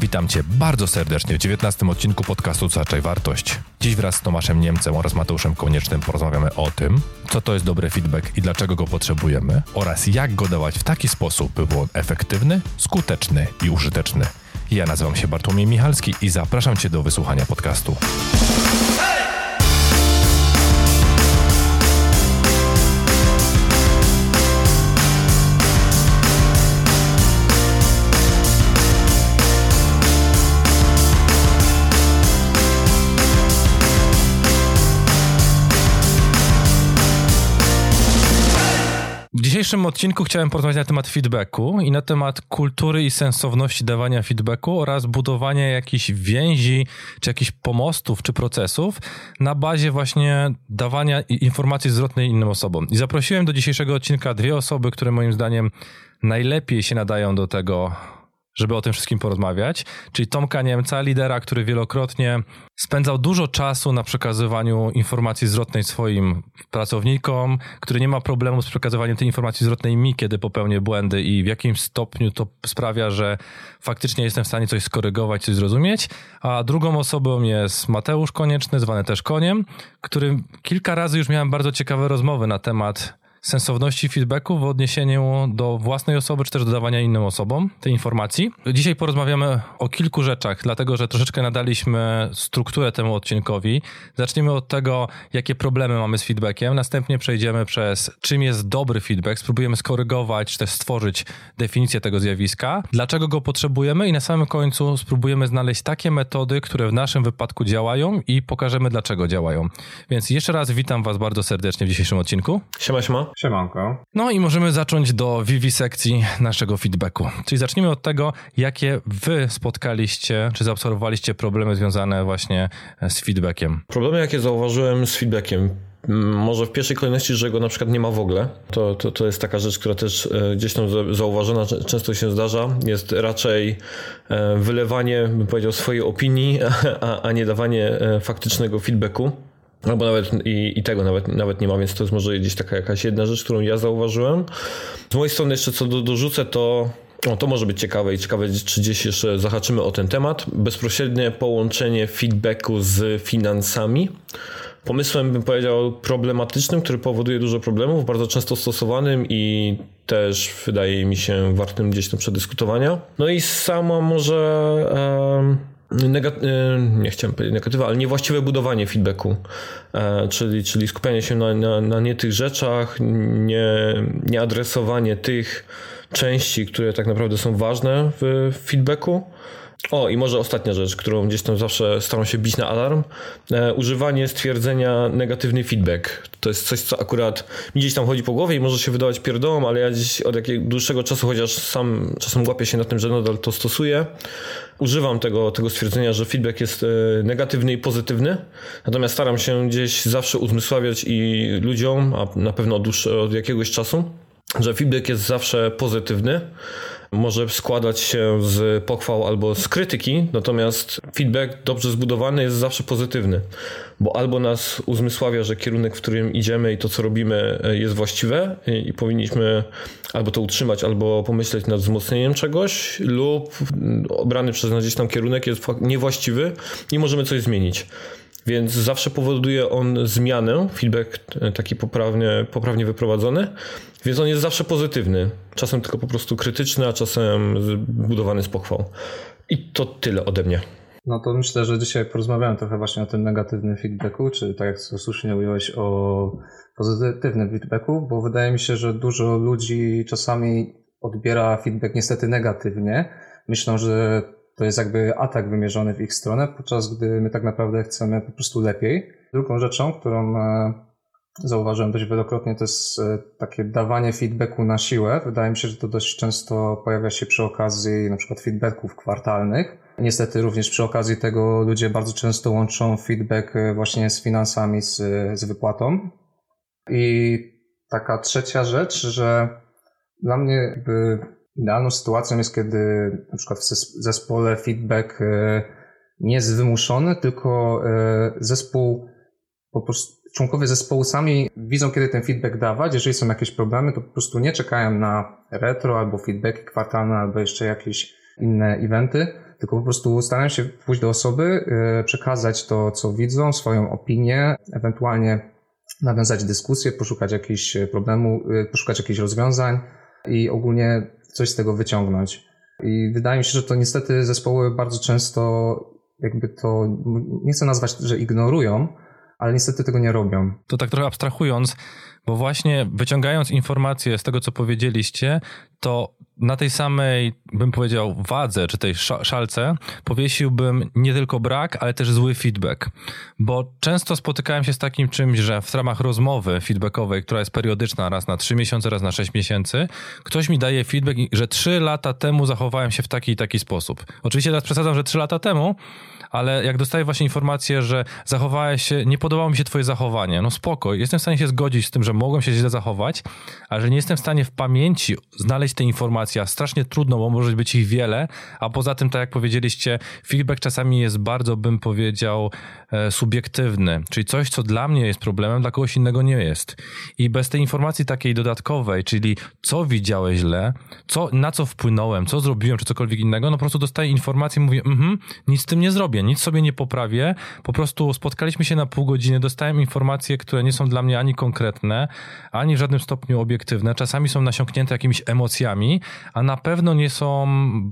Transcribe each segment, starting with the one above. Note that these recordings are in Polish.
Witam Cię bardzo serdecznie w 19 odcinku podcastu Zaczaj Wartość. Dziś wraz z Tomaszem Niemcem oraz Mateuszem Koniecznym porozmawiamy o tym, co to jest dobry feedback i dlaczego go potrzebujemy oraz jak go dawać w taki sposób, by był on efektywny, skuteczny i użyteczny. Ja nazywam się Bartłomiej Michalski i zapraszam Cię do wysłuchania podcastu. W dzisiejszym odcinku chciałem porozmawiać na temat feedbacku i na temat kultury i sensowności dawania feedbacku oraz budowania jakichś więzi, czy jakichś pomostów, czy procesów na bazie właśnie dawania informacji zwrotnej innym osobom. I zaprosiłem do dzisiejszego odcinka dwie osoby, które moim zdaniem najlepiej się nadają do tego, żeby o tym wszystkim porozmawiać, czyli Tomka Niemca, lidera, który wielokrotnie spędzał dużo czasu na przekazywaniu informacji zwrotnej swoim pracownikom, który nie ma problemu z przekazywaniem tej informacji zwrotnej mi, kiedy popełnię błędy i w jakimś stopniu to sprawia, że faktycznie jestem w stanie coś skorygować, coś zrozumieć. A drugą osobą jest Mateusz Konieczny, zwany też Koniem, którym kilka razy już miałem bardzo ciekawe rozmowy na temat sensowności feedbacku w odniesieniu do własnej osoby, czy też dodawania innym osobom tej informacji. Dzisiaj porozmawiamy o kilku rzeczach, dlatego że troszeczkę nadaliśmy strukturę temu odcinkowi. Zaczniemy od tego, jakie problemy mamy z feedbackiem, następnie przejdziemy przez czym jest dobry feedback, spróbujemy skorygować, czy też stworzyć definicję tego zjawiska, dlaczego go potrzebujemy i na samym końcu spróbujemy znaleźć takie metody, które w naszym wypadku działają i pokażemy, dlaczego działają. Więc jeszcze raz witam Was bardzo serdecznie w dzisiejszym odcinku. Siema, siema. Siemanko. No i możemy zacząć do sekcji naszego feedbacku. Czyli zacznijmy od tego, jakie wy spotkaliście, czy zaobserwowaliście problemy związane właśnie z feedbackiem. Problemy, jakie zauważyłem z feedbackiem. Może w pierwszej kolejności, że go na przykład nie ma w ogóle. To, to, to jest taka rzecz, która też e, gdzieś tam zauważona, często się zdarza. Jest raczej e, wylewanie, bym powiedział, swojej opinii, a, a nie dawanie e, faktycznego feedbacku. Albo nawet i, i, tego nawet, nawet nie ma, więc to jest może gdzieś taka jakaś jedna rzecz, którą ja zauważyłem. Z mojej strony jeszcze co do, dorzucę, to o, to może być ciekawe i ciekawe, czy gdzieś jeszcze zahaczymy o ten temat. Bezpośrednie połączenie feedbacku z finansami. Pomysłem, bym powiedział, problematycznym, który powoduje dużo problemów, bardzo często stosowanym i też wydaje mi się wartym gdzieś tam przedyskutowania. No i sama może... Um, negat- e, nie chciałem powiedzieć negatywa, ale niewłaściwe budowanie feedbacku, e, czyli, czyli skupianie się na, na, na nie tych rzeczach, nie, nie adresowanie tych części, które tak naprawdę są ważne w feedbacku. O, i może ostatnia rzecz, którą gdzieś tam zawsze staram się bić na alarm. E, używanie stwierdzenia negatywny feedback. To jest coś, co akurat mi gdzieś tam chodzi po głowie i może się wydawać pierdołom, ale ja gdzieś od jakiegoś dłuższego czasu, chociaż sam czasem łapię się na tym, że nadal to stosuję, używam tego, tego stwierdzenia, że feedback jest e, negatywny i pozytywny. Natomiast staram się gdzieś zawsze uzmysławiać i ludziom, a na pewno od, od jakiegoś czasu, że feedback jest zawsze pozytywny może składać się z pochwał albo z krytyki, natomiast feedback dobrze zbudowany jest zawsze pozytywny, bo albo nas uzmysławia, że kierunek, w którym idziemy i to, co robimy jest właściwe i powinniśmy albo to utrzymać, albo pomyśleć nad wzmocnieniem czegoś, lub obrany przez nas gdzieś tam kierunek jest niewłaściwy i możemy coś zmienić. Więc zawsze powoduje on zmianę, feedback taki poprawnie, poprawnie wyprowadzony, więc on jest zawsze pozytywny. Czasem tylko po prostu krytyczny, a czasem budowany z pochwał. I to tyle ode mnie. No to myślę, że dzisiaj porozmawiałem trochę właśnie o tym negatywnym feedbacku, czy tak jak słusznie ująłeś o pozytywnym feedbacku, bo wydaje mi się, że dużo ludzi czasami odbiera feedback niestety negatywnie. Myślą, że to jest jakby atak wymierzony w ich stronę, podczas gdy my tak naprawdę chcemy po prostu lepiej. Drugą rzeczą, którą e, zauważyłem dość wielokrotnie, to jest e, takie dawanie feedbacku na siłę. Wydaje mi się, że to dość często pojawia się przy okazji na przykład feedbacków kwartalnych. Niestety również przy okazji tego ludzie bardzo często łączą feedback e, właśnie z finansami, z, z wypłatą. I taka trzecia rzecz, że dla mnie jakby idealną sytuacją jest, kiedy na przykład w zespole feedback e, nie jest wymuszony, tylko zespół po prostu członkowie zespołu sami widzą, kiedy ten feedback dawać. Jeżeli są jakieś problemy, to po prostu nie czekają na retro albo feedbacki kwartalne albo jeszcze jakieś inne eventy, tylko po prostu starają się pójść do osoby, przekazać to, co widzą, swoją opinię, ewentualnie nawiązać dyskusję, poszukać jakichś problemu, poszukać jakichś rozwiązań i ogólnie coś z tego wyciągnąć. I wydaje mi się, że to niestety zespoły bardzo często jakby to, nie chcę nazwać, że ignorują, ale niestety tego nie robią. To tak trochę abstrahując, bo właśnie wyciągając informacje z tego, co powiedzieliście, to na tej samej, bym powiedział, wadze, czy tej szalce, powiesiłbym nie tylko brak, ale też zły feedback. Bo często spotykałem się z takim czymś, że w ramach rozmowy feedbackowej, która jest periodyczna, raz na 3 miesiące, raz na 6 miesięcy, ktoś mi daje feedback, że 3 lata temu zachowałem się w taki i taki sposób. Oczywiście teraz przesadzam, że 3 lata temu, ale jak dostaję właśnie informację, że zachowałeś się, nie podobało mi się twoje zachowanie, no spoko, jestem w stanie się zgodzić z tym, że mogłem się źle zachować, ale że nie jestem w stanie w pamięci znaleźć te informacje, a strasznie trudno, bo może być ich wiele, a poza tym, tak jak powiedzieliście, feedback czasami jest bardzo, bym powiedział, e, subiektywny, czyli coś, co dla mnie jest problemem, dla kogoś innego nie jest. I bez tej informacji takiej dodatkowej, czyli co widziałeś źle, co, na co wpłynąłem, co zrobiłem, czy cokolwiek innego, no po prostu dostaję informację i mówię, mhm, nic z tym nie zrobię, nic sobie nie poprawię, po prostu spotkaliśmy się na pół godziny, dostałem informacje, które nie są dla mnie ani konkretne, ani w żadnym stopniu obiektywne, czasami są nasiąknięte jakimiś emocjami, a na pewno nie są,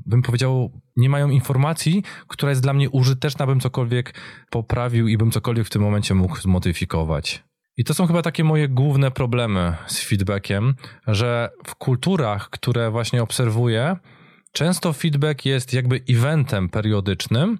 bym powiedział, nie mają informacji, która jest dla mnie użyteczna, bym cokolwiek poprawił i bym cokolwiek w tym momencie mógł zmodyfikować. I to są chyba takie moje główne problemy z feedbackiem, że w kulturach, które właśnie obserwuję, często feedback jest jakby eventem periodycznym,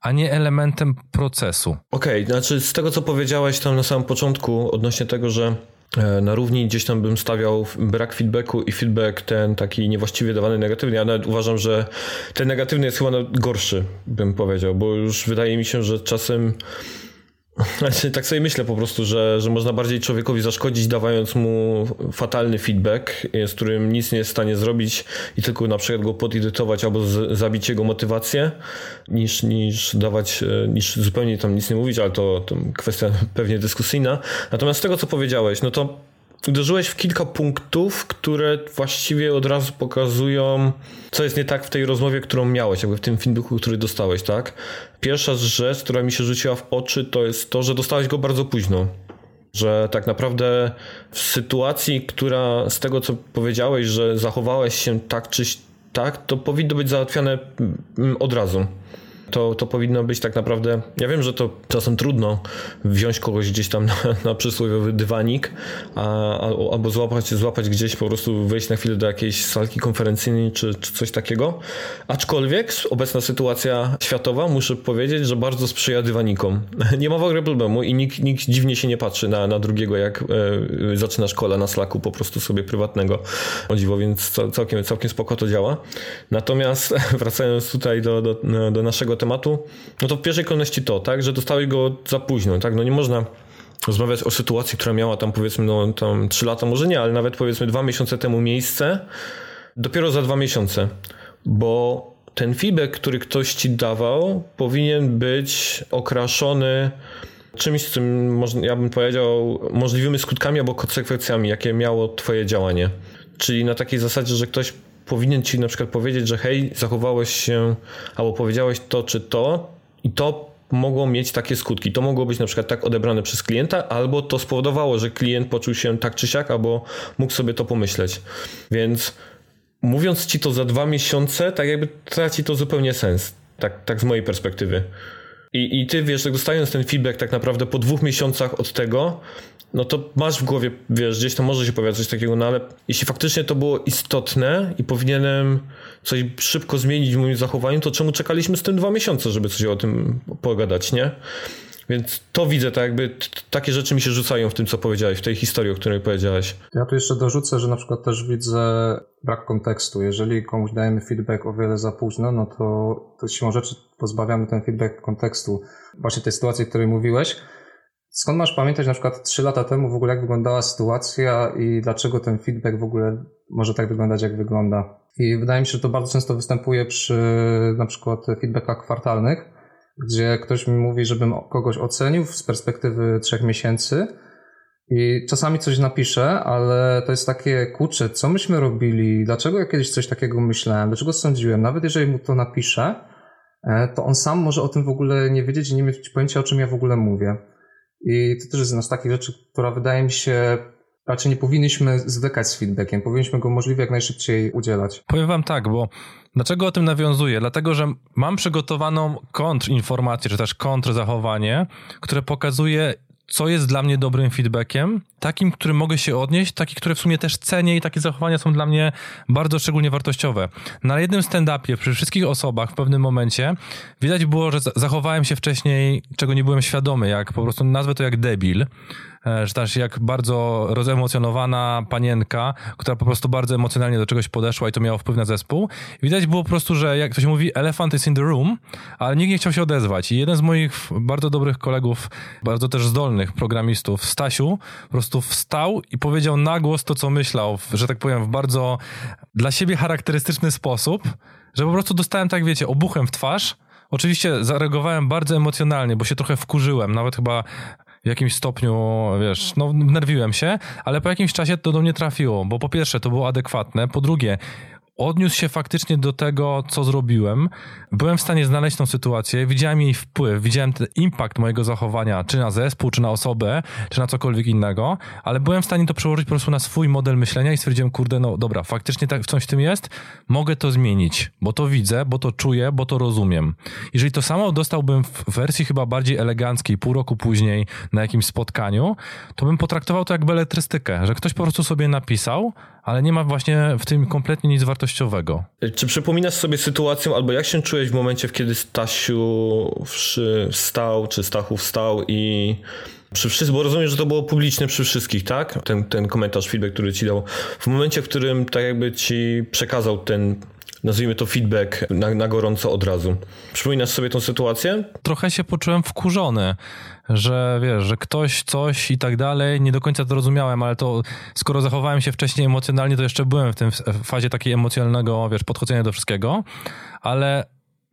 a nie elementem procesu. Okej, okay, znaczy z tego co powiedziałeś tam na samym początku odnośnie tego, że e, na równi gdzieś tam bym stawiał brak feedbacku i feedback ten taki niewłaściwie dawany negatywnie. Ja nawet uważam, że ten negatywny jest chyba gorszy, bym powiedział, bo już wydaje mi się, że czasem znaczy, tak sobie myślę po prostu, że, że można bardziej człowiekowi zaszkodzić, dawając mu fatalny feedback, z którym nic nie jest w stanie zrobić i tylko na przykład go podirytować albo z, zabić jego motywację, niż, niż dawać, e, niż zupełnie tam nic nie mówić, ale to, to kwestia pewnie dyskusyjna. Natomiast z tego, co powiedziałeś, no to uderzyłeś w kilka punktów, które właściwie od razu pokazują, co jest nie tak w tej rozmowie, którą miałeś, jakby w tym feedbacku, który dostałeś, tak? Pierwsza rzecz, która mi się rzuciła w oczy, to jest to, że dostałeś go bardzo późno. Że tak naprawdę w sytuacji, która z tego, co powiedziałeś, że zachowałeś się tak czy tak, to powinno być załatwiane mm, od razu to, to powinno być tak naprawdę. Ja wiem, że to czasem trudno wziąć kogoś gdzieś tam na, na przysłowiowy dywanik, a, albo złapać, złapać gdzieś, po prostu wejść na chwilę do jakiejś salki konferencyjnej czy, czy coś takiego. Aczkolwiek obecna sytuacja światowa, muszę powiedzieć, że bardzo sprzyja dywanikom. Nie ma w ogóle problemu i nikt, nikt dziwnie się nie patrzy na, na drugiego, jak e, zaczyna szkoła na slaku po prostu sobie prywatnego. O dziwo, więc całkiem, całkiem spoko to działa. Natomiast wracając tutaj do, do, do naszego tematu, no to w pierwszej kolejności to, tak, że dostałeś go za późno, tak, no nie można rozmawiać o sytuacji, która miała tam powiedzmy, no tam 3 lata, może nie, ale nawet powiedzmy dwa miesiące temu miejsce, dopiero za dwa miesiące, bo ten feedback, który ktoś ci dawał, powinien być okraszony czymś, z czym ja bym powiedział możliwymi skutkami albo konsekwencjami, jakie miało twoje działanie. Czyli na takiej zasadzie, że ktoś powinien ci na przykład powiedzieć, że hej, zachowałeś się albo powiedziałeś to czy to i to mogło mieć takie skutki. To mogło być na przykład tak odebrane przez klienta, albo to spowodowało, że klient poczuł się tak czy siak, albo mógł sobie to pomyśleć. Więc mówiąc ci to za dwa miesiące, tak jakby traci to zupełnie sens. Tak, tak z mojej perspektywy. I, I ty wiesz, że dostając ten feedback tak naprawdę po dwóch miesiącach od tego, no to masz w głowie, wiesz, gdzieś tam może się pojawiać coś takiego, no ale jeśli faktycznie to było istotne i powinienem coś szybko zmienić w moim zachowaniu, to czemu czekaliśmy z tym dwa miesiące, żeby coś o tym pogadać, nie? Więc to widzę, tak jakby takie rzeczy mi się rzucają w tym, co powiedziałeś, w tej historii, o której powiedziałeś. Ja tu jeszcze dorzucę, że na przykład też widzę brak kontekstu. Jeżeli komuś dajemy feedback o wiele za późno, no to, to siłą rzeczy pozbawiamy ten feedback kontekstu. Właśnie tej sytuacji, o której mówiłeś, Skąd masz pamiętać na przykład 3 lata temu w ogóle jak wyglądała sytuacja i dlaczego ten feedback w ogóle może tak wyglądać jak wygląda? I wydaje mi się, że to bardzo często występuje przy na przykład feedbackach kwartalnych, gdzie ktoś mi mówi, żebym kogoś ocenił z perspektywy trzech miesięcy i czasami coś napiszę, ale to jest takie, kurczę, co myśmy robili, dlaczego ja kiedyś coś takiego myślałem, dlaczego sądziłem, nawet jeżeli mu to napiszę, e, to on sam może o tym w ogóle nie wiedzieć i nie mieć pojęcia, o czym ja w ogóle mówię. I to też jest jedna z takich rzeczy, która wydaje mi się raczej nie powinniśmy zwlekać z feedbackiem, powinniśmy go możliwie jak najszybciej udzielać. Powiem wam tak, bo dlaczego o tym nawiązuję? Dlatego, że mam przygotowaną kontrinformację, czy też kontrzachowanie, które pokazuje, co jest dla mnie dobrym feedbackiem, takim, którym mogę się odnieść, taki, które w sumie też cenię i takie zachowania są dla mnie bardzo szczególnie wartościowe. Na jednym stand-upie przy wszystkich osobach w pewnym momencie widać było, że zachowałem się wcześniej, czego nie byłem świadomy, jak po prostu nazwę to jak debil, że też jak bardzo rozemocjonowana panienka, która po prostu bardzo emocjonalnie do czegoś podeszła i to miało wpływ na zespół. Widać było po prostu, że jak ktoś mówi elephant is in the room, ale nikt nie chciał się odezwać. I jeden z moich bardzo dobrych kolegów, bardzo też zdolnych programistów, Stasiu, po prostu wstał i powiedział na głos to, co myślał, że tak powiem, w bardzo dla siebie charakterystyczny sposób, że po prostu dostałem, tak wiecie, obuchem w twarz, Oczywiście zareagowałem bardzo emocjonalnie, bo się trochę wkurzyłem, nawet chyba w jakimś stopniu, wiesz, no nerwiłem się, ale po jakimś czasie to do mnie trafiło, bo po pierwsze to było adekwatne, po drugie odniósł się faktycznie do tego, co zrobiłem. Byłem w stanie znaleźć tą sytuację, widziałem jej wpływ, widziałem ten impact mojego zachowania, czy na zespół, czy na osobę, czy na cokolwiek innego, ale byłem w stanie to przełożyć po prostu na swój model myślenia i stwierdziłem, kurde, no dobra, faktycznie tak, coś w tym jest, mogę to zmienić, bo to widzę, bo to czuję, bo to rozumiem. Jeżeli to samo dostałbym w wersji chyba bardziej eleganckiej, pół roku później na jakimś spotkaniu, to bym potraktował to jak beletrystykę, że ktoś po prostu sobie napisał, ale nie ma właśnie w tym kompletnie nic wartościowego. Czy przypominasz sobie sytuację, albo jak się czułeś w momencie, kiedy Stasiu wstał, czy Stachu wstał i przy wszystkich, bo rozumiem, że to było publiczne przy wszystkich, tak? Ten, ten komentarz, feedback, który ci dał. W momencie, w którym tak jakby ci przekazał ten nazwijmy to feedback na, na gorąco od razu. Przypominasz sobie tą sytuację? Trochę się poczułem wkurzony, że wiesz, że ktoś coś i tak dalej, nie do końca to rozumiałem, ale to skoro zachowałem się wcześniej emocjonalnie, to jeszcze byłem w tym fazie takiej emocjonalnego, wiesz, podchodzenia do wszystkiego, ale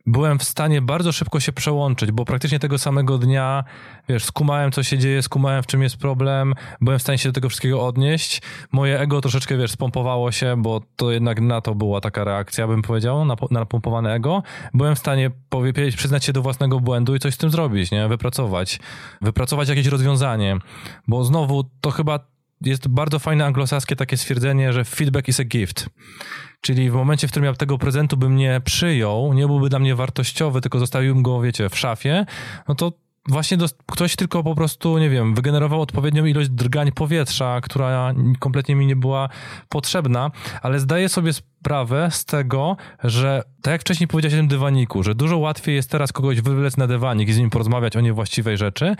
byłem w stanie bardzo szybko się przełączyć, bo praktycznie tego samego dnia, wiesz, skumałem, co się dzieje, skumałem, w czym jest problem, byłem w stanie się do tego wszystkiego odnieść. Moje ego troszeczkę, wiesz, spompowało się, bo to jednak na to była taka reakcja, bym powiedział, na, na napompowane ego. Byłem w stanie powiedzieć, przyznać się do własnego błędu i coś z tym zrobić, nie? Wypracować. Wypracować jakieś rozwiązanie, bo znowu to chyba jest bardzo fajne anglosaskie takie stwierdzenie, że feedback is a gift. Czyli w momencie, w którym ja tego prezentu bym nie przyjął, nie byłby dla mnie wartościowy, tylko zostawiłbym go, wiecie, w szafie, no to właśnie do, ktoś tylko po prostu, nie wiem, wygenerował odpowiednią ilość drgań powietrza, która kompletnie mi nie była potrzebna, ale zdaję sobie sprawę z tego, że tak jak wcześniej powiedziałeś o tym dywaniku, że dużo łatwiej jest teraz kogoś wywlec na dywanik i z nim porozmawiać o niewłaściwej rzeczy,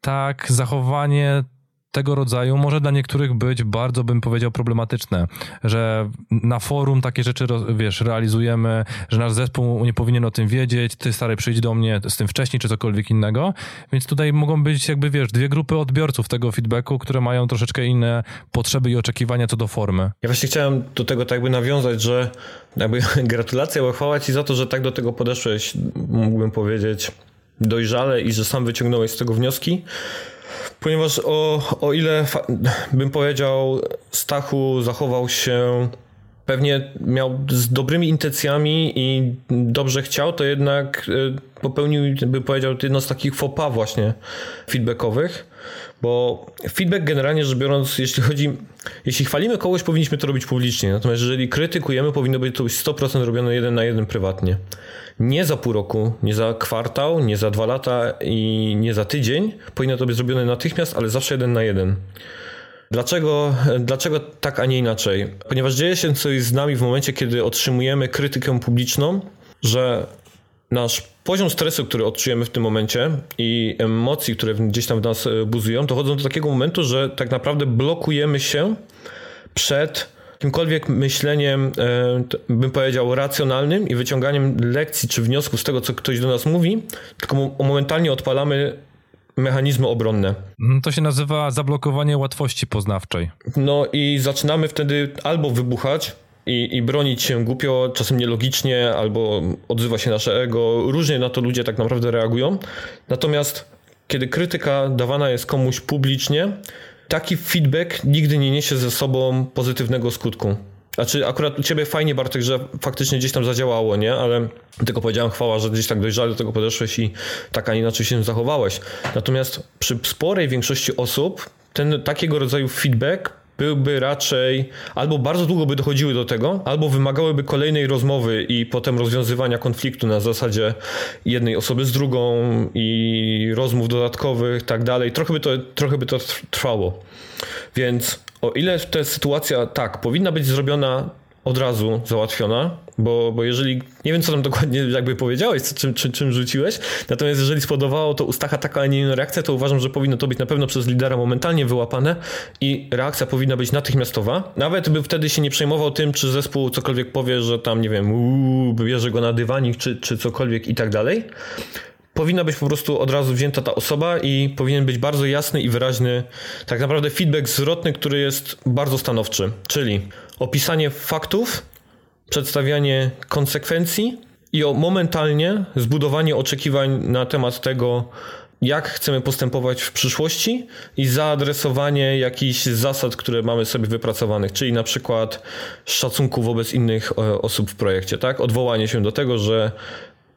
tak zachowanie tego rodzaju może dla niektórych być bardzo, bym powiedział, problematyczne, że na forum takie rzeczy, wiesz, realizujemy, że nasz zespół nie powinien o tym wiedzieć, ty stary przyjdź do mnie z tym wcześniej, czy cokolwiek innego, więc tutaj mogą być jakby, wiesz, dwie grupy odbiorców tego feedbacku, które mają troszeczkę inne potrzeby i oczekiwania co do formy. Ja właśnie chciałem do tego tak jakby nawiązać, że jakby gratulacje, bo chwała ci za to, że tak do tego podeszłeś, mógłbym powiedzieć, dojrzale i że sam wyciągnąłeś z tego wnioski, Ponieważ o, o ile bym powiedział, Stachu zachował się pewnie miał z dobrymi intencjami i dobrze chciał, to jednak y, popełnił, bym powiedział, jedno z takich pas właśnie feedbackowych, bo feedback generalnie rzecz biorąc, jeśli chodzi, jeśli chwalimy kogoś, powinniśmy to robić publicznie, natomiast jeżeli krytykujemy, powinno być to być 100% robione jeden na jeden prywatnie nie za pół roku, nie za kwartał, nie za dwa lata i nie za tydzień. Powinno to być zrobione natychmiast, ale zawsze jeden na jeden. Dlaczego, dlaczego tak, a nie inaczej? Ponieważ dzieje się coś z nami w momencie, kiedy otrzymujemy krytykę publiczną, że nasz poziom stresu, który odczujemy w tym momencie i emocji, które gdzieś tam w nas buzują, dochodzą do takiego momentu, że tak naprawdę blokujemy się przed jakimkolwiek myśleniem, e, bym powiedział, racjonalnym i wyciąganiem lekcji czy wniosków z tego, co ktoś do nas mówi, tylko momentalnie odpalamy mechanizmy obronne. Mm, to się nazywa zablokowanie łatwości poznawczej. No i zaczynamy wtedy albo wybuchać, i, i, bronić się głupio, czasem nielogicznie, albo odzywa się nasze ego. Różnie na to ludzie tak naprawdę reagują. Natomiast kiedy krytyka dawana jest komuś publicznie, taki feedback nigdy nie niesie ze sobą pozytywnego skutku. Znaczy akurat u ciebie fajnie Bartek, że faktycznie gdzieś tam zadziałało, nie? Ale tylko powiedziałem chwała, że gdzieś tak dojrzale do tego podeszłeś i tak, a inaczej się zachowałeś. Natomiast przy sporej większości osób ten takiego rodzaju feedback byłby raczej albo bardzo długo by dochodziły do tego, albo wymagałyby kolejnej rozmowy i potem rozwiązywania konfliktu na zasadzie jednej osoby z drugą i rozmów dodatkowych, tak dalej. Trochę by to, trochę by to trwało. Więc o ile ta sytuacja tak powinna być zrobiona od razu załatwiona, bo, bo jeżeli, nie wiem co tam dokładnie jakby powiedziałeś, czym, czym, czym rzuciłeś, natomiast jeżeli spodobało to Ustacha taka, a nie inna reakcja, to uważam, że powinno to być na pewno przez lidera momentalnie wyłapane i reakcja powinna być natychmiastowa. Nawet by wtedy się nie przejmował tym, czy zespół cokolwiek powie, że tam, nie wiem, uuu, bierze go na dywanik, czy, czy cokolwiek i tak dalej powinna być po prostu od razu wzięta ta osoba i powinien być bardzo jasny i wyraźny, tak naprawdę feedback zwrotny, który jest bardzo stanowczy, czyli opisanie faktów, przedstawianie konsekwencji i o momentalnie zbudowanie oczekiwań na temat tego, jak chcemy postępować w przyszłości i zaadresowanie jakichś zasad, które mamy sobie wypracowanych, czyli na przykład szacunku wobec innych e, osób w projekcie, tak? Odwołanie się do tego, że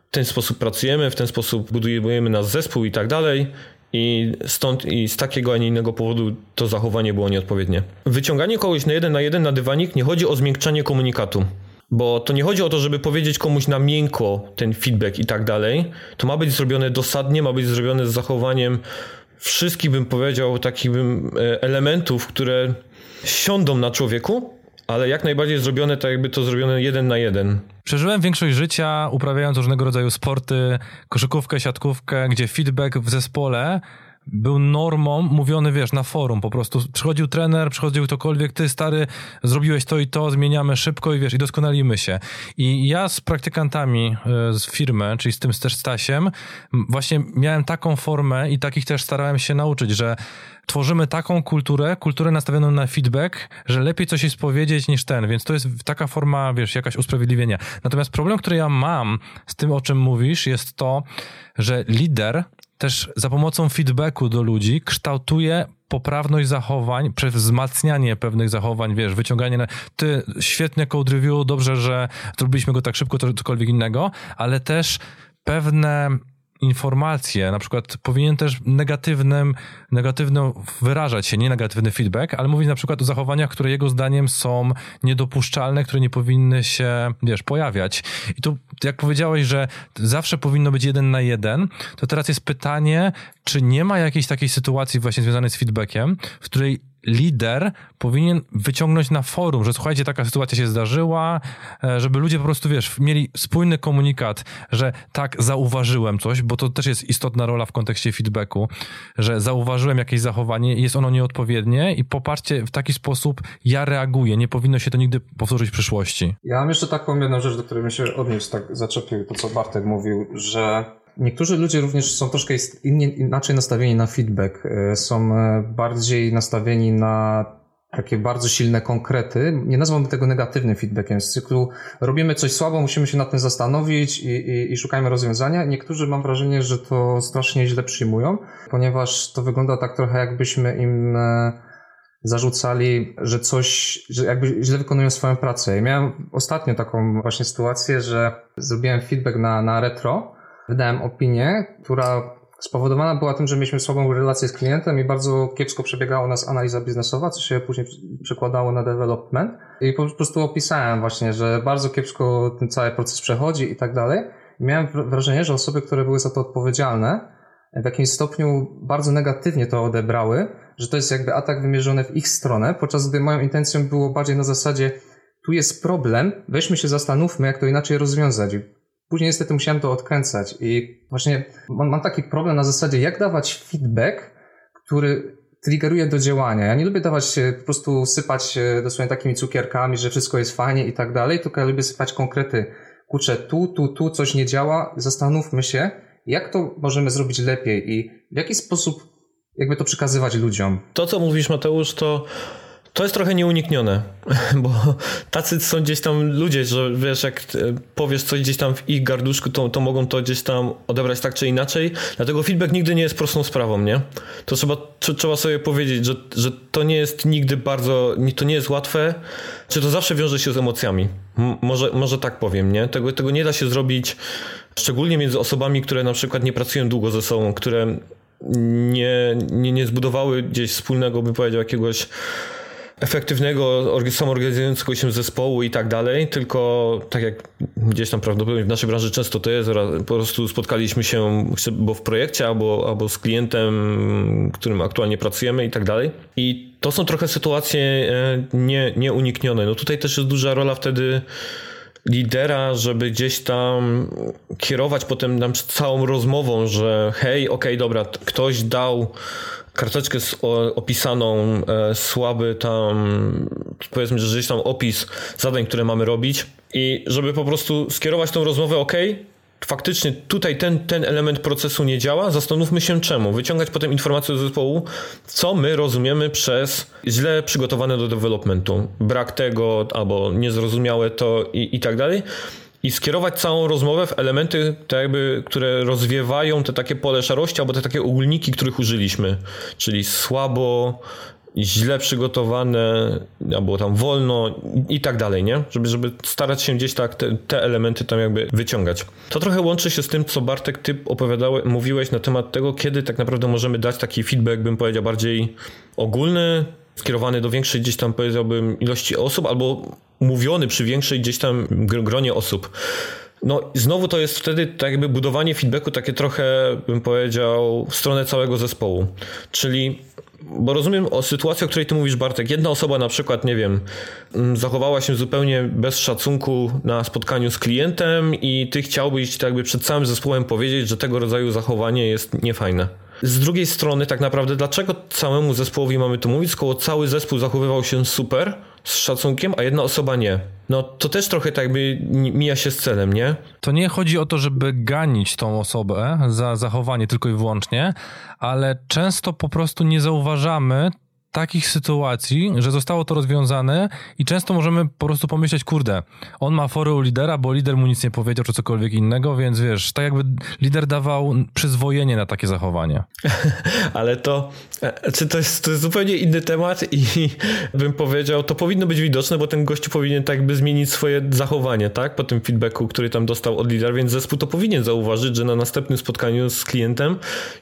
w ten sposób pracujemy, w ten sposób budujemy nasz zespół i tak dalej. I stąd i z takiego, a nie innego powodu to zachowanie było nieodpowiednie. Wyciąganie kogoś na jeden na jeden na dywanik nie chodzi o zmiękczanie komunikatu. Bo to nie chodzi o to, żeby powiedzieć komuś na miękko ten feedback i tak dalej. To ma być zrobione dosadnie, ma być zrobione z zachowaniem wszystkich, bym powiedział, takich bym, e, elementów, które siądą na człowieku, ale jak najbardziej zrobione tak jakby to zrobione jeden na jeden. Przeżyłem większość życia uprawiając różnego rodzaju sporty, koszykówkę, siatkówkę, gdzie feedback w zespole był normą mówiony, wiesz, na forum po prostu. Przychodził trener, przychodził ktokolwiek, ty stary, zrobiłeś to i to, zmieniamy szybko i wiesz, i doskonalimy się. I ja z praktykantami e, z firmy, czyli z tym też Stasiem, właśnie miałem taką formę i takich też starałem się nauczyć, że tworzymy taką kulturę, kulturę nastawioną na feedback, że lepiej coś jest powiedzieć niż ten, więc to jest taka forma, wiesz, jakaś usprawiedliwienia. Natomiast problem, który ja mam z tym, o czym mówisz, jest to, że lider też za pomocą feedbacku do ludzi kształtuje poprawność zachowań przez wzmacnianie pewnych zachowań, wiesz, wyciąganie na, ty, świetne code review, dobrze, że zrobiliśmy go tak szybko, to cokolwiek innego, ale też pewne informacje, na przykład powinien też negatywnym, negatywno wyrażać się, nie negatywny feedback, ale mówić na przykład o zachowaniach, które jego zdaniem są niedopuszczalne, które nie powinny się, wiesz, pojawiać. I tu, jak powiedziałeś, że zawsze powinno być jeden na jeden, to teraz jest pytanie, czy nie ma jakiejś takiej sytuacji właśnie związanej z feedbackiem, w której lider powinien wyciągnąć na forum, że słuchajcie, taka sytuacja się zdarzyła, e, żeby ludzie po prostu, wiesz, mieli spójny komunikat, że tak, zauważyłem coś, bo to też jest istotna rola w kontekście feedbacku, że zauważyłem jakieś zachowanie, jest ono nieodpowiednie i popatrzcie, w taki sposób ja reaguję, nie powinno się to nigdy powtórzyć w przyszłości. Ja mam jeszcze taką jedną rzecz, do której mi się odnieść, tak zaczepił to, co Bartek mówił, że Niektórzy ludzie również są troszkę inaczej nastawieni na feedback. E, są e, bardziej nastawieni na takie bardzo silne konkrety. Nie nazwałbym tego negatywnym feedbackiem z cyklu robimy coś słabo, musimy się nad tym zastanowić i, i, i szukajmy rozwiązania. Niektórzy mam wrażenie, że to strasznie źle przyjmują, ponieważ to wygląda tak trochę jakbyśmy im e, zarzucali, że coś, że jakby źle wykonują swoją pracę. Ja miałem ostatnio taką właśnie sytuację, że zrobiłem feedback na, na retro wydałem opinię, która spowodowana była tym, że mieliśmy słabą relację z klientem i bardzo kiepsko przebiegała u nas analiza biznesowa, co się później przekładało na development. I po prostu opisałem właśnie, że bardzo kiepsko ten cały proces przechodzi i tak dalej. Miałem wrażenie, że osoby, które były za to odpowiedzialne, w jakimś stopniu bardzo negatywnie to odebrały, że to jest jakby atak wymierzony w ich stronę, podczas gdy moją intencją było bardziej na zasadzie tu jest problem, weźmy się zastanówmy, jak to inaczej rozwiązać. Później niestety musiałem to odkręcać i właśnie mam, mam taki problem na zasadzie, jak dawać feedback, który triggeruje do działania. Ja nie lubię dawać, po prostu sypać dosłownie takimi cukierkami, że wszystko jest fajnie i tak dalej, tylko ja lubię sypać konkrety. Kurczę, tu, tu, tu coś nie działa, zastanówmy się, jak to możemy zrobić lepiej i w jaki sposób jakby to przekazywać ludziom. To, co mówisz Mateusz, to To jest trochę nieuniknione, bo tacy są gdzieś tam ludzie, że wiesz, jak powiesz coś gdzieś tam w ich garduszku, to, to mogą to gdzieś tam odebrać tak czy inaczej. Dlatego feedback nigdy nie jest prostą sprawą, nie? To trzeba, trzeba sobie powiedzieć, że, że to nie jest nigdy bardzo, to nie jest łatwe, czy to zawsze wiąże się z emocjami. może, może tak powiem, nie? Tego, tego nie da się zrobić, szczególnie między osobami, które na przykład nie pracują długo ze sobą, które nie, nie, nie zbudowały gdzieś wspólnego, bym powiedział, jakiegoś efektywnego, samoorganizującego się zespołu i tak dalej, tylko tak jak gdzieś tam prawdopodobnie w naszej branży często to jest, po prostu spotkaliśmy się bo w projekcie albo, albo z klientem, którym aktualnie pracujemy i tak dalej. I to są trochę sytuacje e, nie, nieuniknione. No tutaj też jest duża rola wtedy lidera, żeby gdzieś tam kierować potem nam całą rozmową, że hej, okej, okay, dobra, ktoś dał karteczkę z opisaną e, słaby tam, powiedzmy, że gdzieś tam opis zadań, które mamy robić. I żeby po prostu skierować tą rozmowę, ok, faktycznie tutaj ten, ten element procesu nie działa, zastanówmy się czemu. Wyciągać potem informacje z zespołu, co my rozumiemy przez źle przygotowane do developmentu, brak tego albo niezrozumiałe to i, i tak dalej i skierować całą rozmowę w elementy, tak jakby, które rozwiewają te takie pole szarości albo te takie ogólniki, których użyliśmy, czyli słabo, źle przygotowane, albo tam wolno i tak dalej, nie? Żeby, żeby starać się gdzieś tak te, te, elementy tam jakby wyciągać. To trochę łączy się z tym, co Bartek, ty opowiadałeś, mówiłeś na temat tego, kiedy tak naprawdę możemy dać taki feedback, bym powiedział, bardziej ogólny, skierowany do większej gdzieś tam powiedziałbym ilości osób, albo mówiony przy większej gdzieś tam gronie osób. No znowu to jest wtedy tak jakby budowanie feedbacku takie trochę, bym powiedział, w stronę całego zespołu. Czyli bo rozumiem o sytuacji, o której ty mówisz, Bartek. Jedna osoba na przykład, nie wiem, mm, zachowała się zupełnie bez szacunku na spotkaniu z klientem i ty chciałbyś tak jakby przed całym zespołem powiedzieć, że tego rodzaju zachowanie jest niefajne. Z drugiej strony, tak naprawdę, dlaczego całemu zespołowi mamy to mówić, skoro cały zespół zachowywał się super, z szacunkiem, a jedna osoba nie? No to też trochę tak jakby mija się z celem, nie? To nie chodzi o to, żeby ganić tą osobę za zachowanie tylko i wyłącznie, ale często po prostu nie zauważamy takich sytuacji, że zostało to rozwiązane i często możemy po prostu pomyśleć, kurde, on ma fory u lidera, bo lider mu nic nie powiedział, czy cokolwiek innego, więc wiesz, tak jakby lider dawał przyzwolenie na takie zachowanie. Ale to, czy to jest, to jest zupełnie inny temat i bym powiedział, to powinno być widoczne, bo ten gościu powinien tak jakby zmienić swoje zachowanie, tak, po tym feedbacku, który tam dostał od lidera, więc zespół to powinien zauważyć, że na następnym spotkaniu z klientem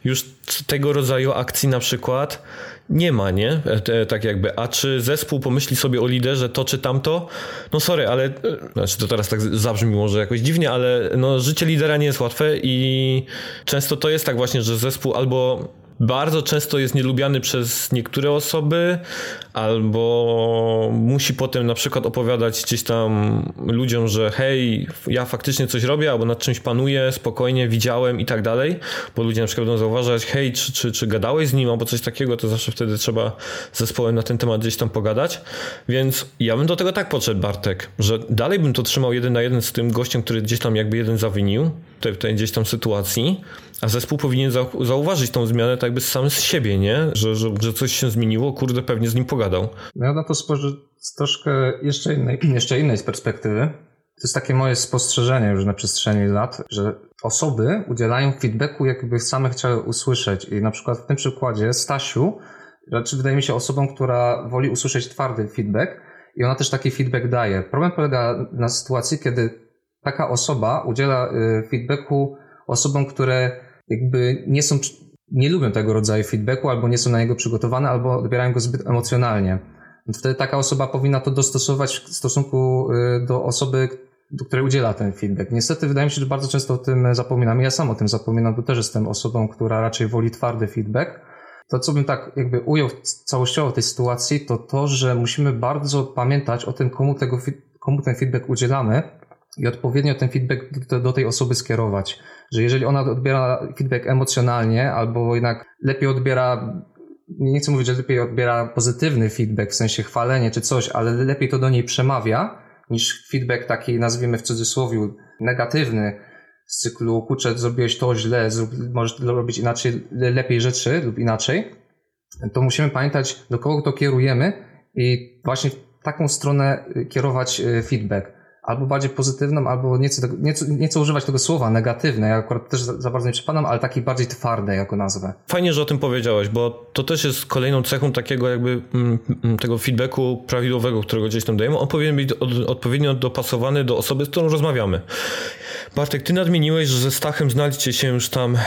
już tego rodzaju akcji na przykład nie ma, nie? E, tak jakby. A czy zespół pomyśli sobie o liderze to czy tamto? No sorry, ale e, znaczy to teraz tak zabrzmi może jakoś dziwnie, ale no życie lidera nie jest łatwe i często to jest tak właśnie, że zespół albo bardzo często jest nielubiany przez niektóre osoby, albo musi potem na przykład opowiadać gdzieś tam ludziom, że hej, ja faktycznie coś robię, albo nad czymś panuję, spokojnie, widziałem i tak dalej, bo ludzie na przykład będą zauważać, hej, czy, czy, czy gadałeś z nim, albo coś takiego, to zawsze wtedy trzeba z zespołem na ten temat gdzieś tam pogadać, więc ja bym do tego tak podszedł, Bartek, że dalej bym to trzymał jeden na jeden z tym gościem, który gdzieś tam jakby jeden zawinił w tej gdzieś tam sytuacji, a zespół powinien zauważyć tą zmianę tak jakby sam z siebie, nie? Że, że, że coś się zmieniło, kurde, pewnie z nim pogadał. No ja na to spojrzę z troszkę jeszcze innej, jeszcze innej perspektywy. To jest takie moje spostrzeżenie już na przestrzeni lat, że osoby udzielają feedbacku, jakby same chciały usłyszeć. I na przykład w tym przykładzie Stasiu, raczej wydaje mi się osobą, która woli usłyszeć twardy feedback i ona też taki feedback daje. Problem polega na sytuacji, kiedy taka osoba udziela y, feedbacku osobom, które jakby nie są, nie lubią tego rodzaju feedbacku, albo nie są na niego przygotowane, albo odbierają go zbyt emocjonalnie. Wtedy taka osoba powinna to dostosować w stosunku y, do osoby, do której udziela ten feedback. Niestety wydaje mi się, że bardzo często o tym zapominam. Ja sam o tym zapominam, bo też jestem osobą, która raczej woli twardy feedback. To, co bym tak jakby ujął całościowo tej sytuacji, to to, że musimy bardzo pamiętać o tym, komu, tego, komu ten feedback udzielamy i odpowiednio ten feedback do, do tej osoby skierować że jeżeli ona odbiera feedback emocjonalnie, albo jednak lepiej odbiera, nie chcę mówić, że lepiej odbiera pozytywny feedback, w sensie chwalenie czy coś, ale lepiej to do niej przemawia, niż feedback taki, nazwijmy w cudzysłowie, negatywny, z cyklu, kurczę, zrobiłeś to źle, zrób, możesz robić inaczej, lepiej rzeczy lub inaczej, to musimy pamiętać, do kogo to kierujemy i właśnie w taką stronę kierować feedback albo bardziej pozytywną, albo nieco, nieco, nieco używać tego słowa negatywne. Ja akurat też za, za bardzo nie przepadam, ale taki bardziej twarde jako nazwę. Fajnie, że o tym powiedziałeś, bo to też jest kolejną cechą takiego jakby mm, mm, tego feedbacku prawidłowego, którego gdzieś tam dajemy. On powinien być od, odpowiednio dopasowany do osoby, z którą rozmawiamy. Bartek, ty nadmieniłeś, że ze Stachem znaliście się już tam e,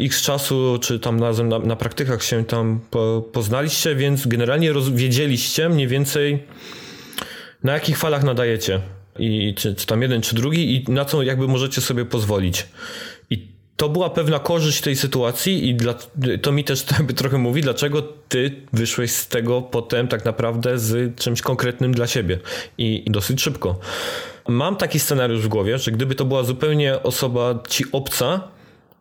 x czasu, czy tam razem na, na praktykach się tam po, poznaliście, więc generalnie roz, wiedzieliście mniej więcej na jakich falach nadajecie i czy, czy tam jeden, czy drugi i na co jakby możecie sobie pozwolić. I to była pewna korzyść tej sytuacji i dla, to mi też trochę mówi, dlaczego ty wyszłeś z tego potem tak naprawdę z czymś konkretnym dla siebie i, dosyć szybko. Mam taki scenariusz w głowie, że gdyby to była zupełnie osoba ci obca,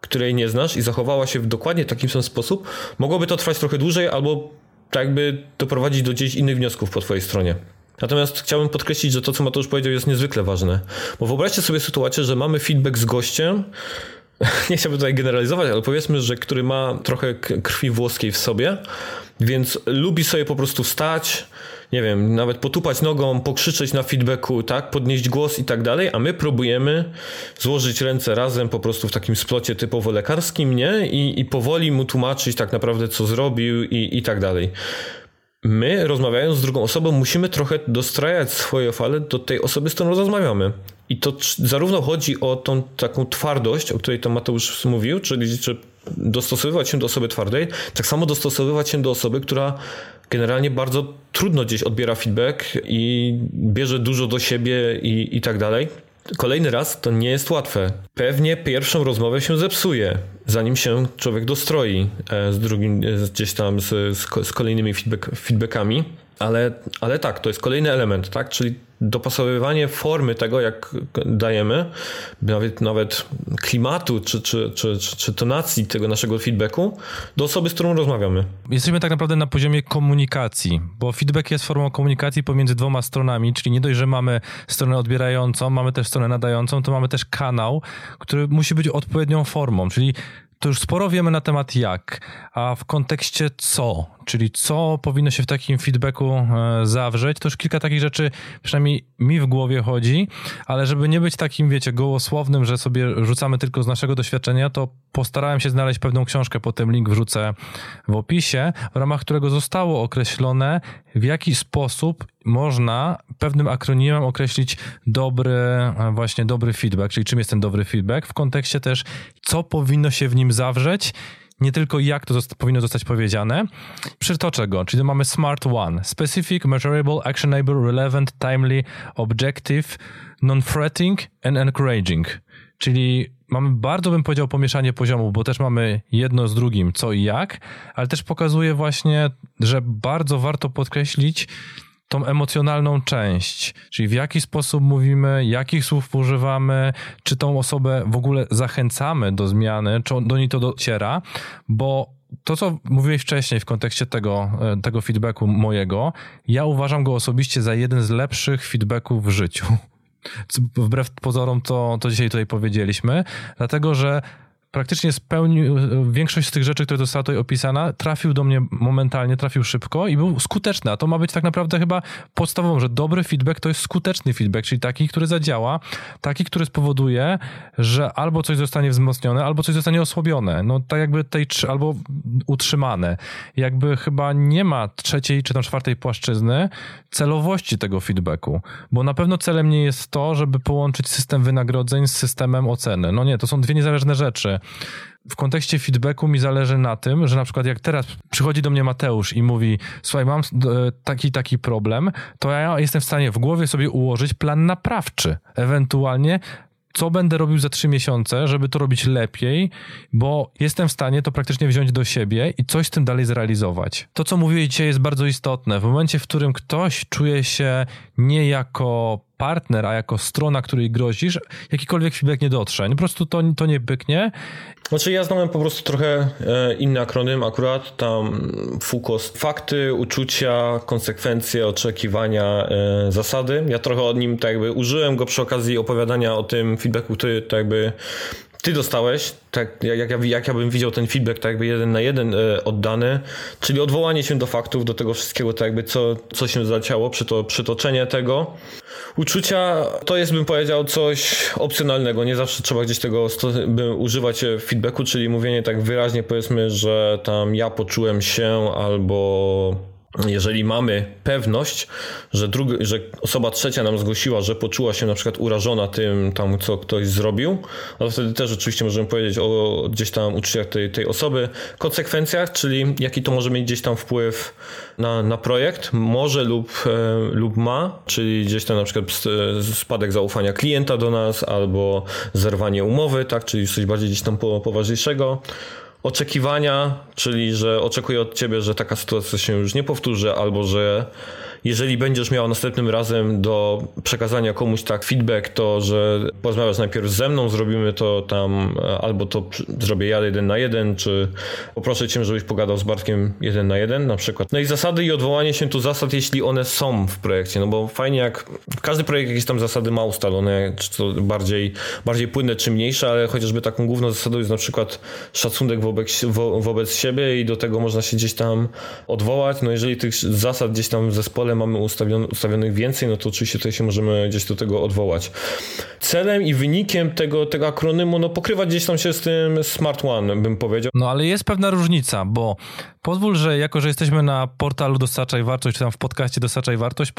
której nie znasz i zachowała się w dokładnie taki sam sposób, mogłoby to trwać trochę dłużej albo tak jakby doprowadzić do gdzieś innych wniosków po twojej stronie. Natomiast chciałbym podkreślić, że to, co Mateusz powiedział, jest niezwykle ważne. Bo wyobraźcie sobie sytuację, że mamy feedback z gościem, nie chciałbym tutaj generalizować, ale powiedzmy, że który ma trochę krwi włoskiej w sobie, więc lubi sobie po prostu wstać, nie wiem, nawet potupać nogą, pokrzyczeć na feedbacku, tak, podnieść głos i tak dalej, a my próbujemy złożyć ręce razem po prostu w takim splocie typowo lekarskim, nie? I, i powoli mu tłumaczyć tak naprawdę, co zrobił i, i tak dalej my rozmawiając z drugą osobą musimy trochę dostrajać swoje fale do tej osoby, z którą rozmawiamy. I to zarówno chodzi o tą taką twardość, o której to Mateusz mówił, czyli czy dostosowywać się do osoby twardej, tak samo dostosowywać się do osoby, która generalnie bardzo trudno gdzieś odbiera feedback i bierze dużo do siebie i, i tak dalej. Kolejny raz to nie jest łatwe. Pewnie pierwszą rozmowę się zepsuje, zanim się człowiek dostroi e, z drugim, e, gdzieś tam z, z kolejnymi feedback, feedbackami. Ale, ale tak, to jest kolejny element, tak? Czyli dopasowywanie formy tego, jak dajemy, nawet, nawet klimatu czy, czy, czy, czy, tonacji tego naszego feedbacku do osoby, z którą rozmawiamy. Jesteśmy tak naprawdę na poziomie komunikacji, bo feedback jest formą komunikacji pomiędzy dwoma stronami, czyli nie dość, że mamy stronę odbierającą, mamy też stronę nadającą, to mamy też kanał, który musi być odpowiednią formą, czyli to już sporo wiemy na temat jak, a w kontekście co, czyli co powinno się w takim feedbacku e, zawrzeć, to już kilka takich rzeczy przynajmniej mi w głowie chodzi, ale żeby nie być takim, wiecie, gołosłownym, że sobie rzucamy tylko z naszego doświadczenia, to postarałem się znaleźć pewną książkę, potem link wrzucę w opisie, w ramach którego zostało określone, w jaki sposób można pewnym akronimem określić dobry, e, właśnie dobry feedback, czyli czym jest ten dobry feedback, w kontekście też, co powinno się w nim zawrzeć, nie tylko jak to zosta powinno zostać powiedziane. Przytoczę go, czyli mamy SMART one: Specific, measurable, actionable, relevant, timely, objective, non-threatening and encouraging. Czyli mamy bardzo, bym powiedział, pomieszanie poziomów, bo też mamy jedno z drugim, co i jak, ale też pokazuje właśnie, że bardzo warto podkreślić, tą emocjonalną część, czyli w jaki sposób mówimy, jakich słów używamy, czy tą osobę w ogóle zachęcamy do zmiany, czy do niej to dociera, bo to, co mówiłeś wcześniej w kontekście tego, e, tego feedbacku mojego, ja uważam go osobiście za jeden z lepszych feedbacków w życiu. Wbrew pozorom to, to dzisiaj tutaj powiedzieliśmy, dlatego że praktycznie spełnił większość z tych rzeczy, które została tutaj opisana, trafił do mnie momentalnie, trafił szybko i był skuteczny. A to ma być tak naprawdę chyba podstawową, że dobry feedback to jest skuteczny feedback, czyli taki, który zadziała, taki, który spowoduje, że albo coś zostanie wzmocnione, albo coś zostanie osłabione. No tak jakby tej, albo utrzymane. Jakby chyba nie ma trzeciej czy tam czwartej płaszczyzny celowości tego feedbacku, bo na pewno celem nie jest to, żeby połączyć system wynagrodzeń z systemem oceny. No nie, to są dwie niezależne rzeczy w kontekście feedbacku mi zależy na tym, że na przykład jak teraz przychodzi do mnie Mateusz i mówi, słuchaj, mam e, taki, taki problem, to ja jestem w stanie w głowie sobie ułożyć plan naprawczy. Ewentualnie co będę robił za trzy miesiące, żeby to robić lepiej, bo jestem w stanie to praktycznie wziąć do siebie i coś z tym dalej zrealizować. To, co mówię dzisiaj, jest bardzo istotne. W momencie, w którym ktoś czuje się nie jako partner, a jako strona, której grozisz, jakikolwiek feedback nie dotrze. Po prostu to, to nie byknie. Znaczy ja znałem po prostu trochę e, inny akronym akurat, tam FUKOS. Fakty, uczucia, konsekwencje, oczekiwania, e, zasady. Ja trochę od nim tak jakby użyłem go przy okazji opowiadania o tym feedbacku, który tak jakby ty dostałeś, tak jak ja, jak ja bym widział ten feedback tak jakby jeden na jeden e, oddany, czyli odwołanie się do faktów, do tego wszystkiego, tak jakby co, co się zaciało, to przytoczenie tego. Uczucia to jest, bym powiedział, coś opcjonalnego. Nie zawsze trzeba gdzieś tego by używać w feedbacku, czyli mówienie tak wyraźnie, powiedzmy, że tam ja poczułem się albo jeżeli mamy pewność, że, drugi, że osoba trzecia nam zgłosiła, że poczuła się na przykład urażona tym, tam, co ktoś zrobił, no wtedy też oczywiście możemy powiedzieć o gdzieś tam uczuciach tej, tej osoby, konsekwencjach, czyli jaki to może mieć gdzieś tam wpływ na, na projekt, może lub, e, lub ma, czyli gdzieś tam na przykład spadek zaufania klienta do nas, albo zerwanie umowy, tak, czyli coś bardziej gdzieś tam poważniejszego oczekiwania, czyli że oczekuję od ciebie, że taka sytuacja się już nie powtórzy, albo że jeżeli będziesz miał następnym razem do przekazania komuś tak feedback, to że porozmawiasz najpierw ze mną, zrobimy to tam, albo to zrobię ja jeden na jeden, czy poproszę cię, żebyś pogadał z Bartkiem jeden na jeden na przykład. No i zasady i odwołanie się tu zasad, jeśli one są w projekcie, no bo fajnie jak każdy projekt jakieś tam zasady ma ustalone, czy to bardziej, bardziej płynne, czy mniejsze, ale chociażby taką główną zasadą jest na przykład szacunek wobec, wo, wobec siebie i do tego można się gdzieś tam odwołać. No jeżeli tych zasad gdzieś tam w zespole mamy ustawiony, ustawionych więcej, no to oczywiście tutaj się możemy gdzieś do tego odwołać. Celem i wynikiem tego, tego akronymu, no pokrywa gdzieś tam się z tym Smart One, bym powiedział. No ale jest pewna różnica, bo pozwól, że jako, że jesteśmy na portalu Dostarczaj Wartość, czy tam w podcaście Dostarczaj Wartość,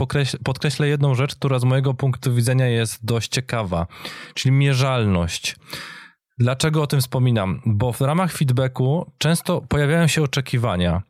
podkreślę jedną rzecz, która z mojego punktu widzenia jest dość ciekawa, czyli mierzalność. Dlaczego o tym wspominam? Bo w ramach feedbacku często pojawiają się oczekiwania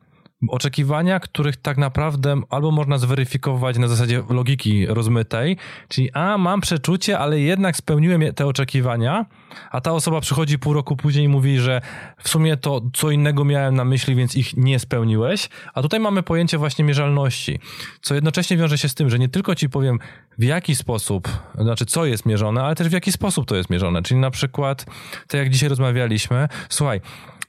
oczekiwania, których tak naprawdę albo można zweryfikować na zasadzie logiki rozmytej, czyli a, mam przeczucie, ale jednak spełniłem te oczekiwania, a ta osoba przychodzi pół roku później i mówi, że w sumie to co innego miałem na myśli, więc ich nie spełniłeś, a tutaj mamy pojęcie właśnie mierzalności, co jednocześnie wiąże się z tym, że nie tylko ci powiem w jaki sposób, znaczy co jest mierzone, ale też w jaki sposób to jest mierzone, czyli na przykład, tak jak dzisiaj rozmawialiśmy, słuchaj,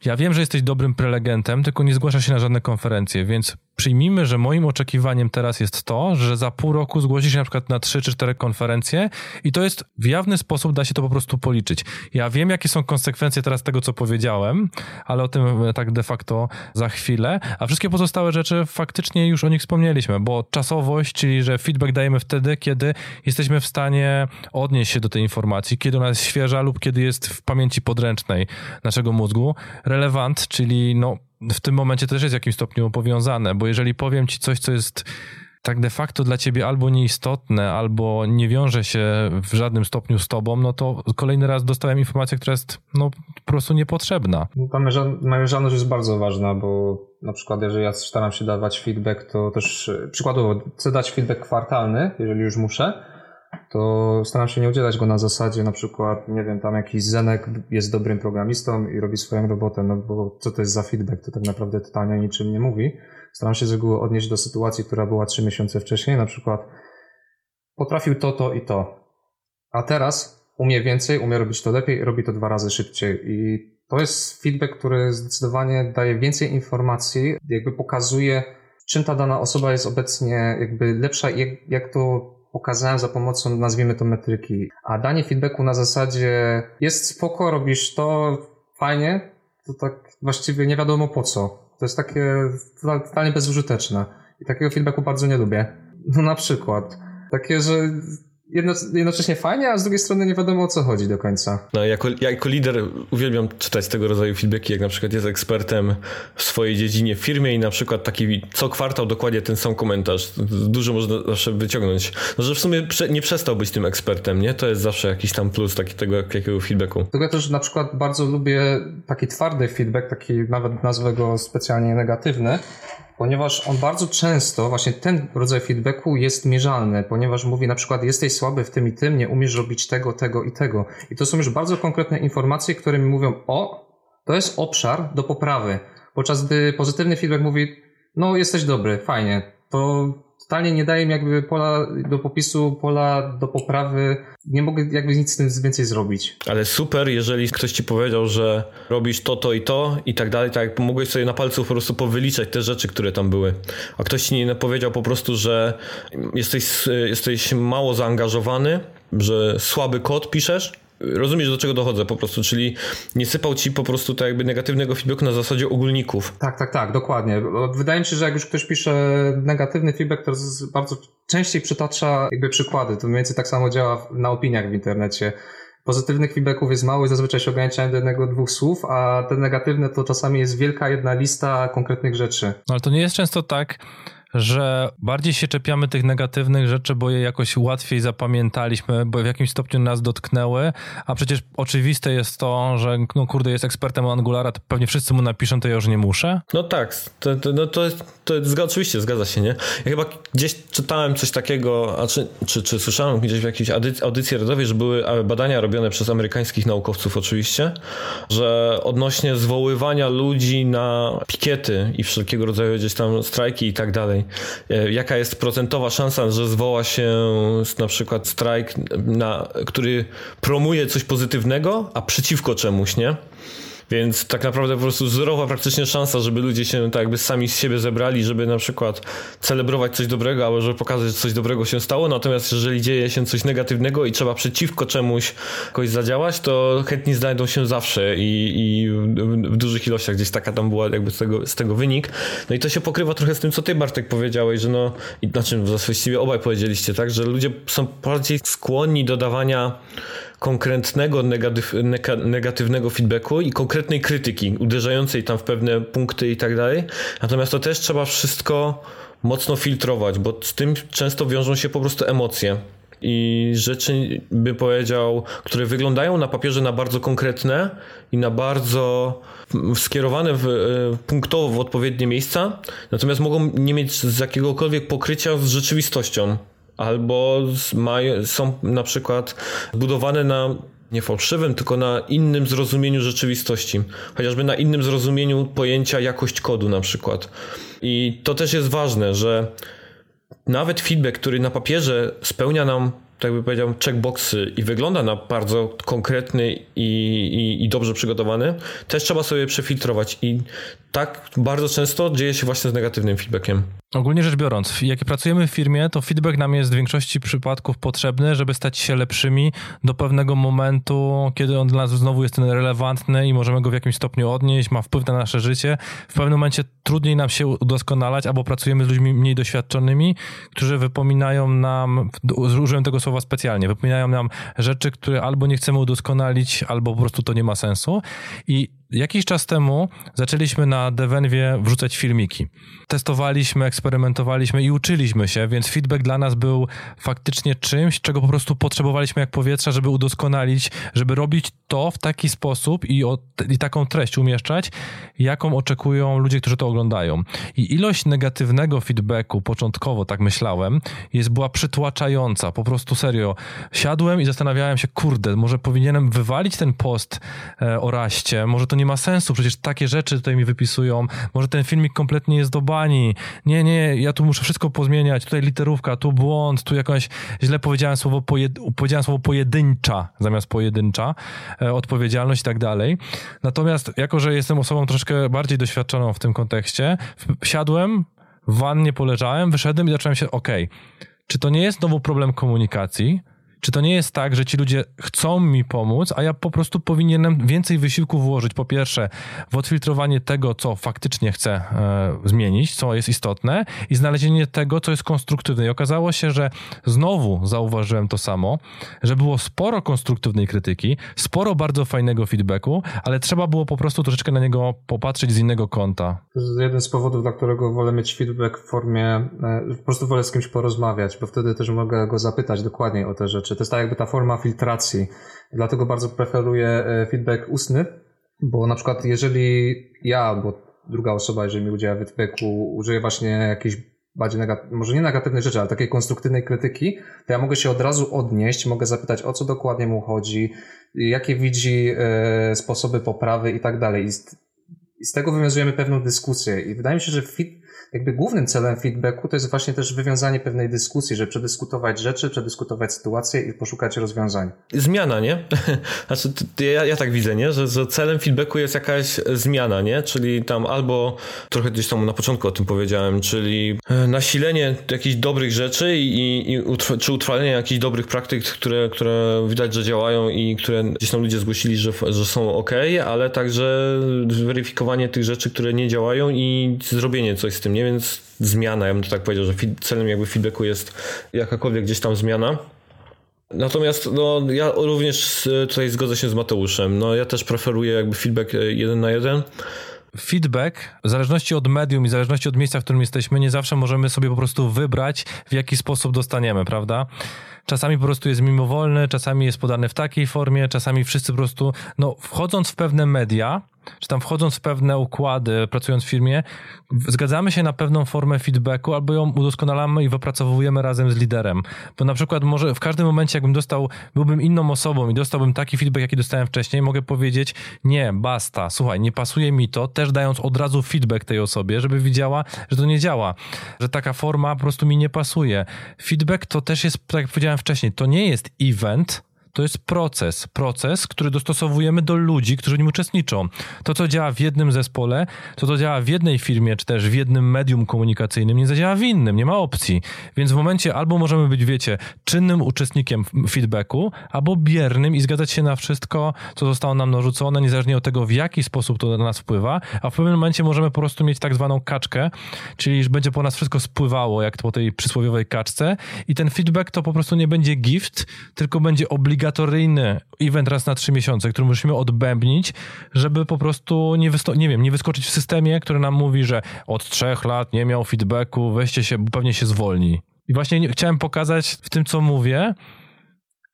ja wiem, że jesteś dobrym prelegentem, tylko nie zgłaszasz się na żadne konferencje, więc przyjmijmy, że moim oczekiwaniem teraz jest to, że za pół roku zgłosisz się na przykład na trzy czy cztery konferencje i to jest w jawny sposób, da się to po prostu policzyć. Ja wiem, jakie są konsekwencje teraz tego, co powiedziałem, ale o tym tak de facto za chwilę, a wszystkie pozostałe rzeczy faktycznie już o nich wspomnieliśmy, bo czasowość, czyli że feedback dajemy wtedy, kiedy jesteśmy w stanie odnieść się do tej informacji, kiedy ona jest świeża lub kiedy jest w pamięci podręcznej naszego mózgu. Relevant, czyli no w tym momencie też jest w jakimś stopniu powiązane, bo jeżeli powiem ci coś, co jest tak de facto dla ciebie albo nieistotne, albo nie wiąże się w żadnym stopniu z tobą, no to kolejny raz dostałem informację, która jest no, po prostu niepotrzebna. No, ta jest bardzo ważna, bo na przykład jeżeli ja staram się dawać feedback, to też przykładowo chcę dać feedback kwartalny, jeżeli już muszę, to staram się nie udzielać go na zasadzie na przykład, nie wiem, tam jakiś Zenek jest dobrym programistą i robi swoją robotę, no bo co to jest za feedback, to tak naprawdę totalnie niczym nie mówi. Staram się z reguły odnieść do sytuacji, która była trzy miesiące wcześniej, na przykład potrafił to, to i to, a teraz umie więcej, umie robić to lepiej, robi to dwa razy szybciej i to jest feedback, który zdecydowanie daje więcej informacji, jakby pokazuje, czym ta dana osoba jest obecnie jakby lepsza, jak, jak to pokazałem za pomocą, nazwijmy to metryki. A danie feedbacku na zasadzie jest spoko, robisz to, fajnie, to tak właściwie nie wiadomo po co. To jest takie totalnie bezużyteczne. I takiego feedbacku bardzo nie lubię. No na przykład. Takie, że jedno, jednocześnie fajnie, a z drugiej strony nie wiadomo o co chodzi do końca. No, jako, jako lider uwielbiam czytać tego rodzaju feedbacki, jak na przykład jest ekspertem w swojej dziedzinie w firmie i na przykład taki co kwartał dokładnie ten sam komentarz. Dużo można zawsze wyciągnąć. No, że w sumie nie przestał być tym ekspertem, nie? To jest zawsze jakiś tam plus taki tego jakiego feedbacku. Tego też na przykład bardzo lubię taki twardy feedback, taki nawet nazwę go specjalnie negatywny, ponieważ on bardzo często, właśnie ten rodzaj feedbacku jest mierzalny, ponieważ mówi na przykład jesteś słaby w tym i tym, nie umiesz robić tego, tego i tego. I to są już bardzo konkretne informacje, które mi mówią, o, to jest obszar do poprawy. Podczas gdy pozytywny feedback mówi, no jesteś dobry, fajnie, to totalnie nie daje mi jakby pola do popisu, pola do poprawy. Nie mogę jakby nic z tym więcej zrobić. Ale super, jeżeli ktoś ci powiedział, że robisz to, to i to i tak dalej, tak mogłeś sobie na palcu po prostu powyliczać te rzeczy, które tam były. A ktoś ci nie powiedział po prostu, że jesteś, jesteś mało zaangażowany, że słaby kod piszesz, rozumiesz do czego dochodzę po prostu, czyli nie sypał ci po prostu tak jakby negatywnego feedbacku na zasadzie ogólników. Tak, tak, tak, dokładnie. Wydaje mi się, że jak już ktoś pisze negatywny feedback, to bardzo częściej przytacza jakby przykłady. To mniej więcej tak samo działa na opiniach w internecie. Pozytywnych feedbacków jest mało i zazwyczaj się ograniczają do jednego, dwóch słów, a te negatywne to czasami jest wielka jedna lista konkretnych rzeczy. No ale to nie jest często tak, że bardziej się czepiamy tych negatywnych rzeczy, bo je jakoś łatwiej zapamiętaliśmy, bo w jakimś stopniu nas dotknęły, a przecież oczywiste jest to, że no kurde, jest ekspertem Angulara, to pewnie wszyscy mu napiszą, to ja już nie muszę. No tak, to, to, no to, to oczywiście zgadza się, nie? Ja chyba gdzieś czytałem coś takiego, a czy, czy, czy słyszałem gdzieś w jakiejś audycji, radiowej, że były badania robione przez amerykańskich naukowców oczywiście, że odnośnie zwoływania ludzi na pikiety i wszelkiego rodzaju gdzieś tam strajki i tak dalej, E, jaka jest procentowa szansa, że zwoła się na przykład strajk, na, który promuje coś pozytywnego, a przeciwko czemuś, nie? Więc tak naprawdę po prostu zerowa praktycznie szansa, żeby ludzie się tak jakby sami z siebie zebrali, żeby na przykład celebrować coś dobrego, albo żeby pokazać, że coś dobrego się stało. Natomiast jeżeli dzieje się coś negatywnego i trzeba przeciwko czemuś jakoś zadziałać, to chętni znajdą się zawsze i, i w, dużych ilościach gdzieś taka tam była jakby z tego, z tego wynik. No i to się pokrywa trochę z tym, co ty Bartek powiedziałeś, że no, i znaczy właściwie obaj powiedzieliście, tak, że ludzie są bardziej skłonni do dawania konkretnego negatyw, negatywnego feedbacku i konkretnej krytyki, uderzającej tam w pewne punkty i tak dalej. Natomiast to też trzeba wszystko mocno filtrować, bo z tym często wiążą się po prostu emocje i rzeczy, bym powiedział, które wyglądają na papierze na bardzo konkretne i na bardzo skierowane w, e, punktowo w odpowiednie miejsca, natomiast mogą nie mieć z jakiegokolwiek pokrycia z rzeczywistością albo są na przykład budowane na nie fałszywym, tylko na innym zrozumieniu rzeczywistości. Chociażby na innym zrozumieniu pojęcia jakość kodu na przykład. I to też jest ważne, że nawet feedback, który na papierze spełnia nam tak by powiedział, checkboxy i wygląda na bardzo konkretny i, i, i, dobrze przygotowany, też trzeba sobie przefiltrować i tak bardzo często dzieje się właśnie z negatywnym feedbackiem. Ogólnie rzecz biorąc, jak pracujemy w firmie, to feedback nam jest w większości przypadków potrzebny, żeby stać się lepszymi do pewnego momentu, kiedy on dla nas znowu jest ten relevantny i możemy go w jakimś stopniu odnieść, ma wpływ na nasze życie. W pewnym momencie trudniej nam się udoskonalać, albo pracujemy z ludźmi mniej doświadczonymi, którzy wypominają nam, użyłem tego słowa specjalnie, wypominają nam rzeczy, które albo nie chcemy udoskonalić, albo po prostu to nie ma sensu. I Jakiś czas temu zaczęliśmy na Devenwie wrzucać filmiki. Testowaliśmy, eksperymentowaliśmy i uczyliśmy się, więc feedback dla nas był faktycznie czymś, czego po prostu potrzebowaliśmy jak powietrza, żeby udoskonalić, żeby robić to w taki sposób i, o, i taką treść umieszczać, jaką oczekują ludzie, którzy to oglądają. I ilość negatywnego feedbacku, początkowo tak myślałem, jest była przytłaczająca. Po prostu serio. Siadłem i zastanawiałem się, kurde, może powinienem wywalić ten post e, o raście, może to nie ma sensu, przecież takie rzeczy tutaj mi wypisują, może ten filmik kompletnie jest do bani, nie, nie, ja tu muszę wszystko pozmieniać, tutaj literówka, tu błąd, tu jakąś, źle powiedziałem słowo, pojed, powiedziałem słowo pojedyncza zamiast pojedyncza, e, odpowiedzialność i tak dalej. Natomiast jako, że jestem osobą troszkę bardziej doświadczoną w tym kontekście, siadłem, w wannie poleżałem, wyszedłem i zacząłem się, okej, okay, czy to nie jest znowu problem komunikacji, czy to nie jest tak, że ci ludzie chcą mi pomóc, a ja po prostu powinienem więcej wysiłku włożyć, po pierwsze, w odfiltrowanie tego, co faktycznie chcę e, zmienić, co jest istotne i znalezienie tego, co jest konstruktywne. I okazało się, że znowu zauważyłem to samo, że było sporo konstruktywnej krytyki, sporo bardzo fajnego feedbacku, ale trzeba było po prostu troszeczkę na niego popatrzeć z innego kąta. To jest jeden z powodów, dla którego wolę mieć feedback w formie, e, po prostu wolę z kimś porozmawiać, bo wtedy też mogę go zapytać dokładniej o te rzeczy rzeczy. To jest tak jakby ta forma filtracji. Dlatego bardzo preferuję e, feedback ustny, bo na przykład jeżeli ja albo druga osoba, jeżeli mi udziela feedbacku, użyje właśnie jakiejś bardziej negatywnej, może nie negatywnej rzeczy, ale takiej konstruktywnej krytyki, to ja mogę się od razu odnieść, mogę zapytać o co dokładnie mu chodzi, jakie widzi e, sposoby poprawy i tak dalej I z tego wywiązujemy pewną dyskusję. I wydaje mi się, że fit, jakby głównym celem feedbacku to jest właśnie też wywiązanie pewnej dyskusji, że przedyskutować rzeczy, przedyskutować sytuację i poszukać rozwiązań. Zmiana, nie? Znaczy, ja, ja tak widzę, nie? Że, że celem feedbacku jest jakaś zmiana, nie? Czyli tam albo trochę gdzieś tam na początku o tym powiedziałem, czyli e, nasilenie jakichś dobrych rzeczy i, i czy utrwalenie jakichś dobrych praktyk, które, które widać, że działają i które gdzieś tam ludzie zgłosili, że, że są ok, ale także tych rzeczy, które nie działają i zrobienie coś z tym, nie? Więc zmiana, ja bym to tak powiedział, że celem jakby feedbacku jest jakakolwiek gdzieś tam zmiana. Natomiast no, ja również tutaj zgodzę się z Mateuszem. No, ja też preferuję jakby feedback e, jeden na jeden. Feedback, w zależności od medium i w zależności od miejsca, w którym jesteśmy, nie zawsze możemy sobie po prostu wybrać, w jaki sposób dostaniemy, prawda? Czasami po prostu jest mimowolny, czasami jest podany w takiej formie, czasami wszyscy po prostu, no, wchodząc w pewne media, czy tam wchodząc w pewne układy, pracując w firmie, zgadzamy się na pewną formę feedbacku albo ją udoskonalamy i wypracowujemy razem z liderem. Bo na przykład może w każdym momencie, jakbym dostał, byłbym inną osobą i dostałbym taki feedback, jaki dostałem wcześniej, mogę powiedzieć, nie, basta, słuchaj, nie pasuje mi to, też dając od razu feedback tej osobie, żeby widziała, że to nie działa, że taka forma po prostu mi nie pasuje. Feedback to też jest, tak jak powiedziałem wcześniej, to nie jest event, to jest proces. Proces, który dostosowujemy do ludzi, którzy w nim uczestniczą. To, co działa w jednym zespole, to, co działa w jednej firmie, czy też w jednym medium komunikacyjnym, nie zadziała w innym, nie ma opcji. Więc w momencie albo możemy być, wiecie, czynnym uczestnikiem feedbacku, albo biernym i zgadzać się na wszystko, co zostało nam narzucone, niezależnie od tego, w jaki sposób to na nas wpływa, a w pewnym momencie możemy po prostu mieć tak zwaną kaczkę, czyli będzie po nas wszystko spływało, jak po tej przysłowiowej kaczce i ten feedback to po prostu nie będzie gift, tylko będzie obligacyjny obligatoryjny event raz na trzy miesiące, który musimy odbębnić, żeby po prostu nie, nie wiem, nie wyskoczyć w systemie, który nam mówi, że od trzech lat nie miał feedbacku, weźcie się, pewnie się zwolni. I właśnie chciałem pokazać w tym, co mówię,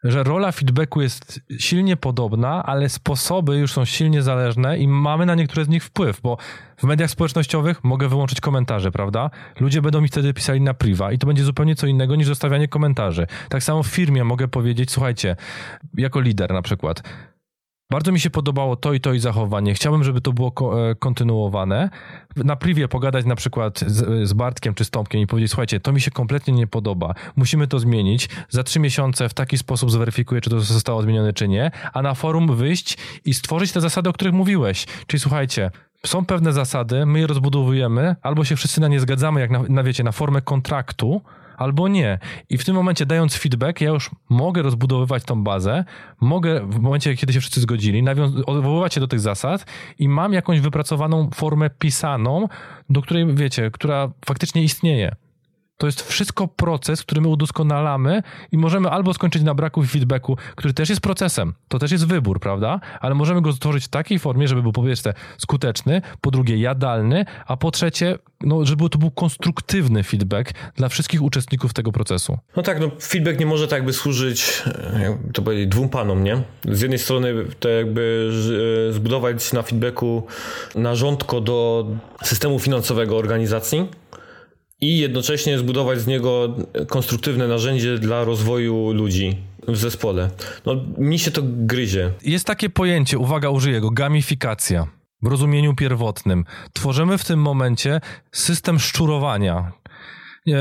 że rola feedbacku jest silnie podobna, ale sposoby już są silnie zależne i mamy na niektóre z nich wpływ, bo w mediach społecznościowych mogę wyłączyć komentarze, prawda? Ludzie będą mi wtedy pisali na priwa i to będzie zupełnie co innego niż zostawianie komentarzy. Tak samo w firmie mogę powiedzieć, słuchajcie, jako lider na przykład, bardzo mi się podobało to i to i zachowanie. Chciałbym, żeby to było e, kontynuowane. Na privie pogadać na przykład z, z Bartkiem czy z Tomkiem i powiedzieć, słuchajcie, to mi się kompletnie nie podoba. Musimy to zmienić. Za trzy miesiące w taki sposób zweryfikuję, czy to zostało zmienione, czy nie. A na forum wyjść i stworzyć te zasady, o których mówiłeś. Czyli słuchajcie, są pewne zasady, my je rozbudowujemy, albo się wszyscy na nie zgadzamy, jak na, na wiecie, na formę kontraktu, albo nie. I w tym momencie dając feedback, ja już mogę rozbudowywać tą bazę, mogę w momencie, kiedy się wszyscy zgodzili, odwoływać się do tych zasad i mam jakąś wypracowaną formę pisaną, do której, wiecie, która faktycznie istnieje. To jest wszystko proces, który my udoskonalamy i możemy albo skończyć na braku feedbacku, który też jest procesem, to też jest wybór, prawda? Ale możemy go stworzyć w takiej formie, żeby był po pierwsze skuteczny, po drugie jadalny, a po trzecie, no, żeby to był konstruktywny feedback dla wszystkich uczestników tego procesu. No tak, no feedback nie może tak jakby służyć, to powiedzieć, dwóm panom, nie? Z jednej strony to jakby e, zbudować na feedbacku narządko do systemu finansowego organizacji, i jednocześnie zbudować z niego konstruktywne narzędzie dla rozwoju ludzi w zespole. No, mi się to gryzie. Jest takie pojęcie, uwaga, użyję go, gamifikacja. W rozumieniu pierwotnym. Tworzymy w tym momencie system szczurowania.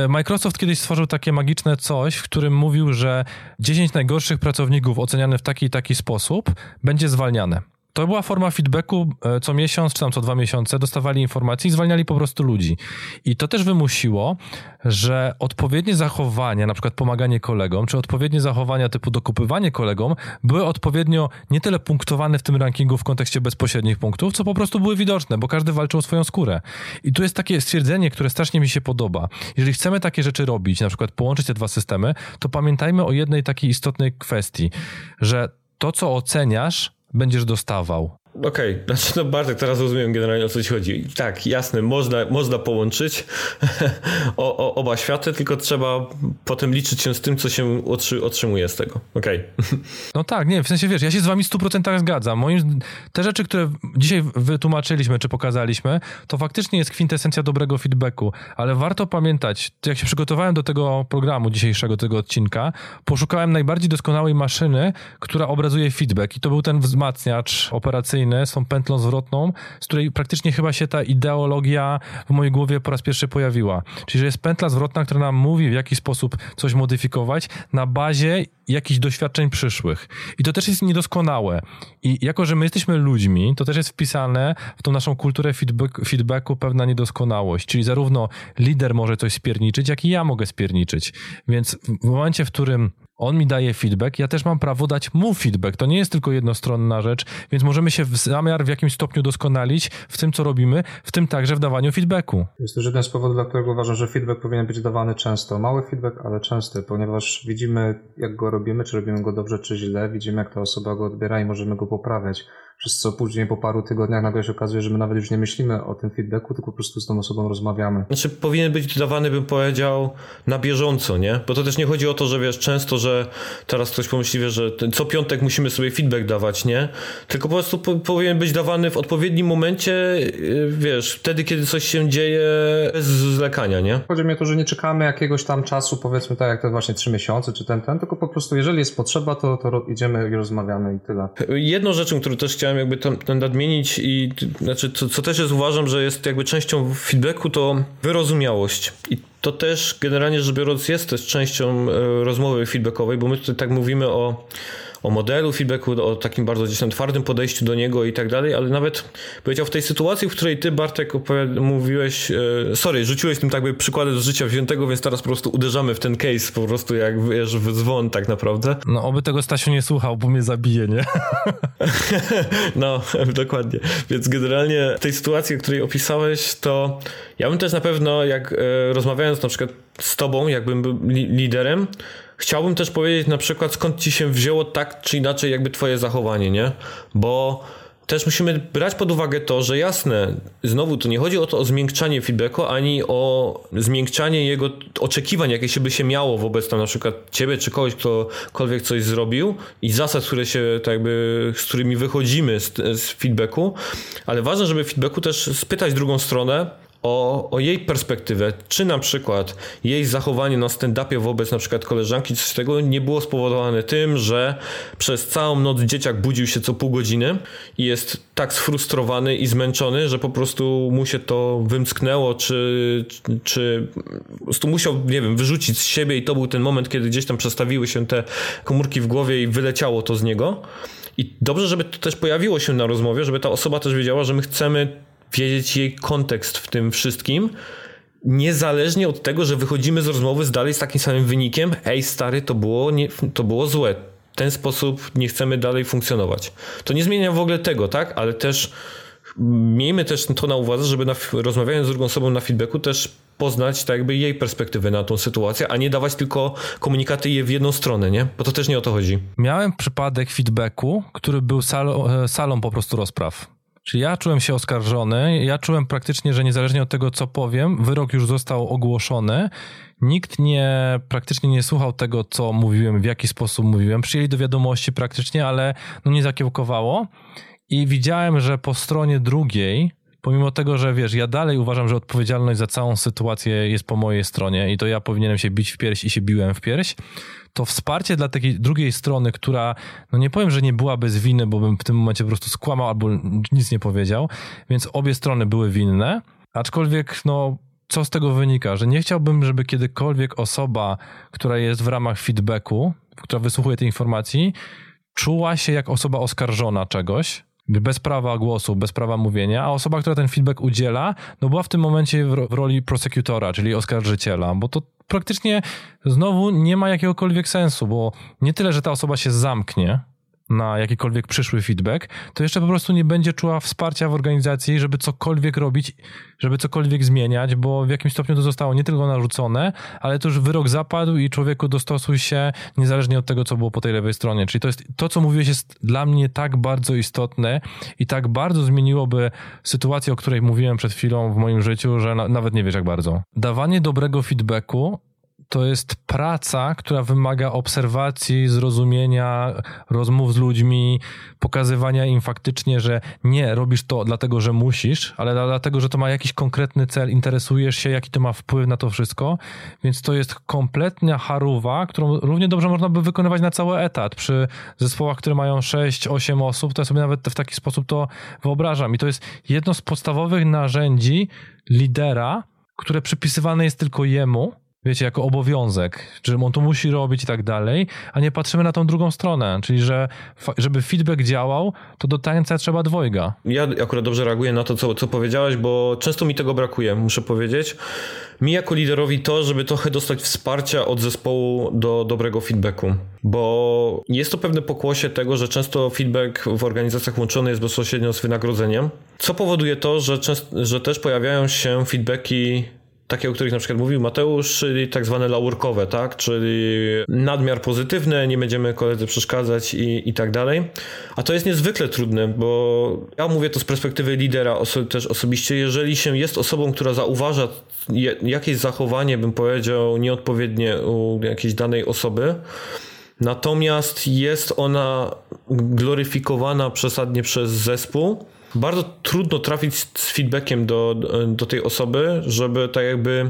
Microsoft kiedyś stworzył takie magiczne coś, w którym mówił, że 10 najgorszych pracowników oceniane w taki i taki sposób będzie zwalniane. To była forma feedbacku e, co miesiąc, czy tam co dwa miesiące, dostawali informacje i zwalniali po prostu ludzi. I to też wymusiło, że odpowiednie zachowania, na przykład pomaganie kolegom, czy odpowiednie zachowania typu dokupywanie kolegom, były odpowiednio nie tyle punktowane w tym rankingu w kontekście bezpośrednich punktów, co po prostu były widoczne, bo każdy walczył o swoją skórę. I tu jest takie stwierdzenie, które strasznie mi się podoba. Jeżeli chcemy takie rzeczy robić, na przykład połączyć te dwa systemy, to pamiętajmy o jednej takiej istotnej kwestii, że to, co oceniasz, będziesz dostawał. Okej, okay. znaczy no Bartek, teraz rozumiem generalnie o co ci chodzi. Tak, jasne, można, można połączyć o, o, oba światy, tylko trzeba potem liczyć się z tym, co się otrzymuje z tego. Okej. Okay. No tak, nie, w sensie wiesz, ja się z wami w 100% zgadzam. Moim, te rzeczy, które dzisiaj wytłumaczyliśmy, czy pokazaliśmy, to faktycznie jest kwintesencja dobrego feedbacku, ale warto pamiętać, jak się przygotowałem do tego programu dzisiejszego, tego odcinka, poszukałem najbardziej doskonałej maszyny, która obrazuje feedback i to był ten wzmacniacz operacyjny fajne, z tą pętlą zwrotną, z której praktycznie chyba się ta ideologia w mojej głowie po raz pierwszy pojawiła. Czyli, że jest pętla zwrotna, która nam mówi, w jaki sposób coś modyfikować na bazie jakichś doświadczeń przyszłych. I to też jest niedoskonałe. I jako, że my jesteśmy ludźmi, to też jest wpisane w tą naszą kulturę feedback, feedbacku pewna niedoskonałość. Czyli zarówno lider może coś spierniczyć, jak i ja mogę spierniczyć. Więc w momencie, w którym on mi daje feedback, ja też mam prawo dać mu feedback. To nie jest tylko jednostronna rzecz, więc możemy się w zamiar w jakimś stopniu doskonalić w tym, co robimy, w tym także w dawaniu feedbacku. Jest to jeden z powodów, dla którego uważam, że feedback powinien być dawany często. Mały feedback, ale częsty, ponieważ widzimy, jak go robimy, czy robimy go dobrze, czy źle, widzimy, jak ta osoba go odbiera i możemy go poprawiać przez co później po paru tygodniach nagle się okazuje, że my nawet już nie myślimy o tym feedbacku, tylko po prostu z tą osobą rozmawiamy. Znaczy powinien być dawany, bym powiedział, na bieżąco, nie? Bo to też nie chodzi o to, że wiesz, często, że teraz ktoś pomyśli, wiesz, że co piątek musimy sobie feedback dawać, nie? Tylko po prostu po, powinien być dawany w odpowiednim momencie, y, wiesz, wtedy, kiedy coś się dzieje bez zwlekania, nie? Chodzi mi o to, że nie czekamy jakiegoś tam czasu, powiedzmy tak, jak to właśnie trzy miesiące, czy ten, ten, tylko po prostu jeżeli jest potrzeba, to, to idziemy i rozmawiamy i tyle. Jedną rzeczą, którą też chciałem jakby ten, ten nadmienić i znaczy, co, co też jest uważam, że jest jakby częścią feedbacku, to wyrozumiałość. I to też generalnie rzecz biorąc jest też częścią e, rozmowy feedbackowej, bo my tutaj tak mówimy o o modelu feedbacku, o takim bardzo gdzieś tam twardym podejściu do niego i tak dalej, ale nawet powiedział w tej sytuacji, w której ty Bartek mówiłeś, e, sorry, rzuciłeś tym tak by przykładem z życia wziętego, więc teraz po prostu uderzamy w ten case po prostu jak wiesz, w dzwon tak naprawdę. No oby tego Stasiu nie słuchał, bo mnie zabije, nie? no, dokładnie. Więc generalnie w tej sytuacji, której opisałeś, to ja bym też na pewno, jak e, rozmawiając na przykład z tobą, jakbym był liderem, chciałbym też powiedzieć na przykład skąd ci się wzięło tak czy inaczej jakby twoje zachowanie, nie? Bo też musimy brać pod uwagę to, że jasne, znowu tu nie chodzi o to o zmiękczanie feedbacku, ani o zmiękczanie jego oczekiwań, jakie się by się miało wobec tam na przykład ciebie, czy kogoś, ktokolwiek coś zrobił i zasad, które się tak jakby, z którymi wychodzimy z, z feedbacku, ale ważne, żeby feedbacku też spytać drugą stronę, o, o jej perspektywę, czy na przykład jej zachowanie na stand-upie wobec na przykład koleżanki, coś tego nie było spowodowane tym, że przez całą noc dzieciak budził się co pół godziny i jest tak sfrustrowany i zmęczony, że po prostu mu się to wymsknęło, czy, czy po prostu musiał, nie wiem, wyrzucić z siebie i to był ten moment, kiedy gdzieś tam przestawiły się te komórki w głowie i wyleciało to z niego. I dobrze, żeby to też pojawiło się na rozmowie, żeby ta osoba też wiedziała, że my chcemy wiedzieć jej kontekst w tym wszystkim, niezależnie od tego, że wychodzimy z rozmowy z dalej z takim samym wynikiem, ej stary, to było, nie, to było złe, w ten sposób nie chcemy dalej funkcjonować. To nie zmienia w ogóle tego, tak? Ale też miejmy też to na uwadze, żeby na, rozmawiając z drugą osobą na feedbacku też poznać tak jakby jej perspektywę na tą sytuację, a nie dawać tylko komunikaty je w jedną stronę, nie? Bo to też nie o to chodzi. Miałem przypadek feedbacku, który był salą, e, salą po prostu rozpraw. Czyli ja czułem się oskarżony, ja czułem praktycznie, że niezależnie od tego, co powiem, wyrok już został ogłoszony. Nikt nie, praktycznie nie słuchał tego, co mówiłem, w jaki sposób mówiłem. Przyjęli do wiadomości praktycznie, ale no nie zakiełkowało. I widziałem, że po stronie drugiej, pomimo tego, że wiesz, ja dalej uważam, że odpowiedzialność za całą sytuację jest po mojej stronie i to ja powinienem się bić w pierś i się biłem w pierś, to wsparcie dla takiej drugiej strony, która, no nie powiem, że nie była bez winy, bo bym w tym momencie po prostu skłamał albo nic nie powiedział, więc obie strony były winne, aczkolwiek no co z tego wynika? Że nie chciałbym, żeby kiedykolwiek osoba, która jest w ramach feedbacku, która wysłuchuje tej informacji, czuła się jak osoba oskarżona czegoś, bez prawa głosu, bez prawa mówienia, a osoba, która ten feedback udziela, no była w tym momencie w, roli prosekutora, czyli oskarżyciela, bo to praktycznie znowu nie ma jakiegokolwiek sensu, bo nie tyle, że ta osoba się zamknie, na jakikolwiek przyszły feedback, to jeszcze po prostu nie będzie czuła wsparcia w organizacji, żeby cokolwiek robić, żeby cokolwiek zmieniać, bo w jakimś stopniu to zostało nie tylko narzucone, ale to już wyrok zapadł i człowieku dostosuj się niezależnie od tego, co było po tej lewej stronie. Czyli to jest to, co mówiłeś, jest dla mnie tak bardzo istotne i tak bardzo zmieniłoby sytuację, o której mówiłem przed chwilą w moim życiu, że na, nawet nie wiesz jak bardzo. Dawanie dobrego feedbacku to jest praca, która wymaga obserwacji, zrozumienia, rozmów z ludźmi, pokazywania im faktycznie, że nie robisz to dlatego, że musisz, ale dlatego, że to ma jakiś konkretny cel, interesujesz się, jaki to ma wpływ na to wszystko. Więc to jest kompletna haruwa, którą równie dobrze można by wykonywać na cały etat. Przy zespołach, które mają 6-8 osób, to ja sobie nawet w taki sposób to wyobrażam. I to jest jedno z podstawowych narzędzi lidera, które przypisywane jest tylko jemu wiecie, jako obowiązek, że on to musi robić i tak dalej, a nie patrzymy na tą drugą stronę, czyli że żeby feedback działał, to do tańca trzeba dwojga. Ja akurat dobrze reaguję na to, co, co powiedziałeś, bo często mi tego brakuje, muszę powiedzieć. Mi jako liderowi to, żeby trochę dostać wsparcia od zespołu do dobrego feedbacku, bo jest to pewne pokłosie tego, że często feedback w organizacjach łączony jest bezpośrednio z wynagrodzeniem, co powoduje to, że, często, że też pojawiają się feedbacki takie, o których na przykład mówił Mateusz, czyli tak zwane laurkowe, tak? Czyli nadmiar pozytywne, nie będziemy koledze przeszkadzać i, i tak dalej. A to jest niezwykle trudne, bo ja mówię to z perspektywy lidera oso też osobiście, jeżeli się jest osobą, która zauważa jakieś zachowanie, bym powiedział, nieodpowiednie u jakiejś danej osoby, Natomiast jest ona gloryfikowana przesadnie przez zespół, bardzo trudno trafić z feedbackiem do, do tej osoby, żeby tak jakby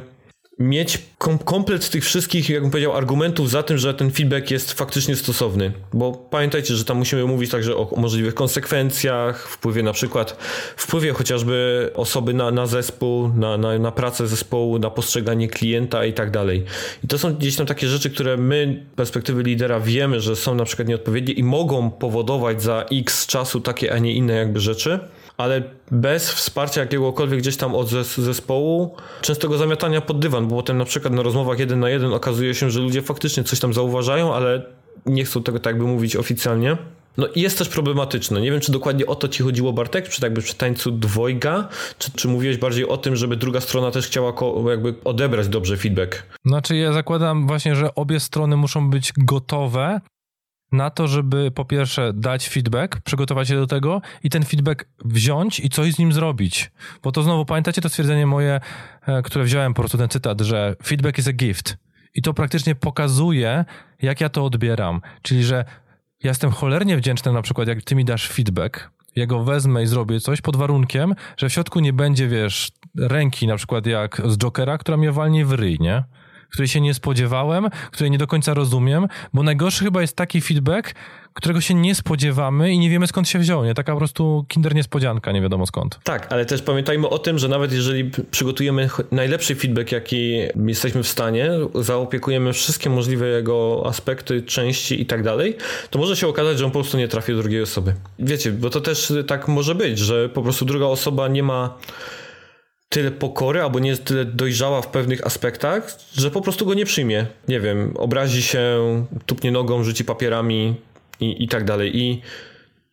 mieć kom komplet tych wszystkich, jakbym powiedział, argumentów za tym, że ten feedback jest faktycznie stosowny. Bo pamiętajcie, że tam musimy mówić także o możliwych konsekwencjach, wpływie na przykład, wpływie chociażby osoby na, na zespół, na, na, na pracę zespołu, na postrzeganie klienta i tak dalej. I to są gdzieś tam takie rzeczy, które my z perspektywy lidera wiemy, że są na przykład nieodpowiednie i mogą powodować za x czasu takie, a nie inne jakby rzeczy ale bez wsparcia jakiegokolwiek gdzieś tam od zespołu, często go zamiatania pod dywan, bo potem na przykład na rozmowach jeden na jeden okazuje się, że ludzie faktycznie coś tam zauważają, ale nie chcą tego tak jakby mówić oficjalnie. No i jest też problematyczne. Nie wiem, czy dokładnie o to ci chodziło, Bartek, przy, jakby przy tańcu dwojga, czy, czy mówiłeś bardziej o tym, żeby druga strona też chciała jakby odebrać dobrze feedback? Znaczy ja zakładam właśnie, że obie strony muszą być gotowe na to, żeby po pierwsze dać feedback, przygotować się do tego i ten feedback wziąć i coś z nim zrobić. Bo to znowu, pamiętacie to stwierdzenie moje, e, które wziąłem po prostu ten cytat, że feedback is a gift. I to praktycznie pokazuje, jak ja to odbieram. Czyli, że ja jestem cholernie wdzięczny na przykład, jak ty mi dasz feedback, ja go wezmę i zrobię coś pod warunkiem, że w środku nie będzie, wiesz, ręki na przykład jak z Jokera, która mnie walnie w ryj, nie? Której się nie spodziewałem, której nie do końca rozumiem, bo najgorszy chyba jest taki feedback, którego się nie spodziewamy i nie wiemy skąd się wziął, nie? Taka po prostu kinder niespodzianka, nie wiadomo skąd. Tak, ale też pamiętajmy o tym, że nawet jeżeli przygotujemy najlepszy feedback, jaki jesteśmy w stanie, zaopiekujemy wszystkie możliwe jego aspekty, części i tak dalej, to może się okazać, że on po prostu nie trafi do drugiej osoby. Wiecie, bo to też tak może być, że po prostu druga osoba nie ma tyle pokory, albo nie jest tyle dojrzała w pewnych aspektach, że po prostu go nie przyjmie. Nie wiem, obrazi się, tupnie nogą, rzuci papierami i, i tak dalej. I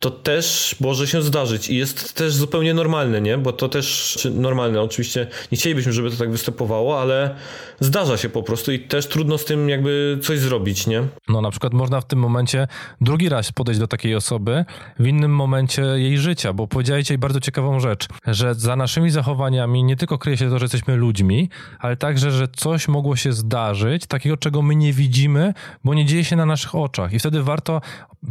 to też może się zdarzyć i jest też zupełnie normalne, nie? Bo to też normalne. Oczywiście nie chcielibyśmy, żeby to tak występowało, ale zdarza się po prostu i też trudno z tym jakby coś zrobić, nie? No na przykład można w tym momencie drugi raz podejść do takiej osoby w innym momencie jej życia, bo powiedziałeś jej bardzo ciekawą rzecz, że za naszymi zachowaniami nie tylko kryje się to, że jesteśmy ludźmi, ale także, że coś mogło się zdarzyć, takiego, czego my nie widzimy, bo nie dzieje się na naszych oczach. I wtedy warto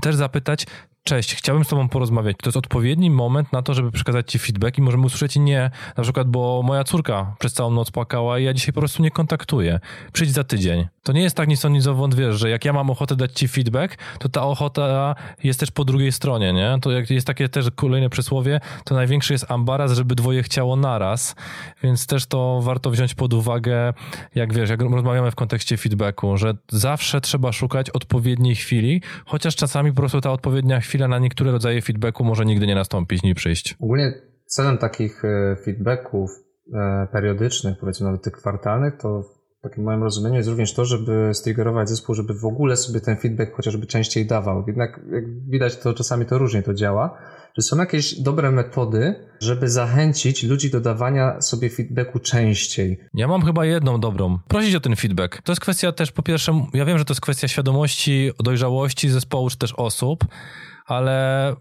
też zapytać, cześć, chciałbym z tobą porozmawiać. To jest odpowiedni moment na to, żeby przekazać ci feedback i możemy usłyszeć nie, na przykład, bo moja córka przez całą noc płakała i ja dzisiaj po prostu nie kontaktuję. Przyjdź za tydzień. To nie jest tak nic o nic wiesz, że jak ja mam ochotę dać ci feedback, to ta ochota jest też po drugiej stronie, nie? To jak jest takie też kolejne przysłowie, to największy jest ambaraz, żeby dwoje chciało naraz, więc też to warto wziąć pod uwagę, jak wiesz, jak rozmawiamy w kontekście feedbacku, że zawsze trzeba szukać odpowiedniej chwili, chociaż czasami po prostu ta odpowiednia chwila na niektóre rodzaje feedbacku może nigdy nie nastąpić, nie przyjść. Ogólnie celem takich e, feedbacków e, periodycznych, powiedzmy nawet tych kwartalnych, to w takim moim rozumieniu jest również to, żeby striggerować zespół, żeby w ogóle sobie ten feedback chociażby częściej dawał. Jednak jak widać, to czasami to różnie to działa. Czy są jakieś dobre metody, żeby zachęcić ludzi do dawania sobie feedbacku częściej? Ja mam chyba jedną dobrą. Prosić o ten feedback. To jest kwestia też, po pierwsze, ja wiem, że to jest kwestia świadomości, dojrzałości zespołu czy też osób, ale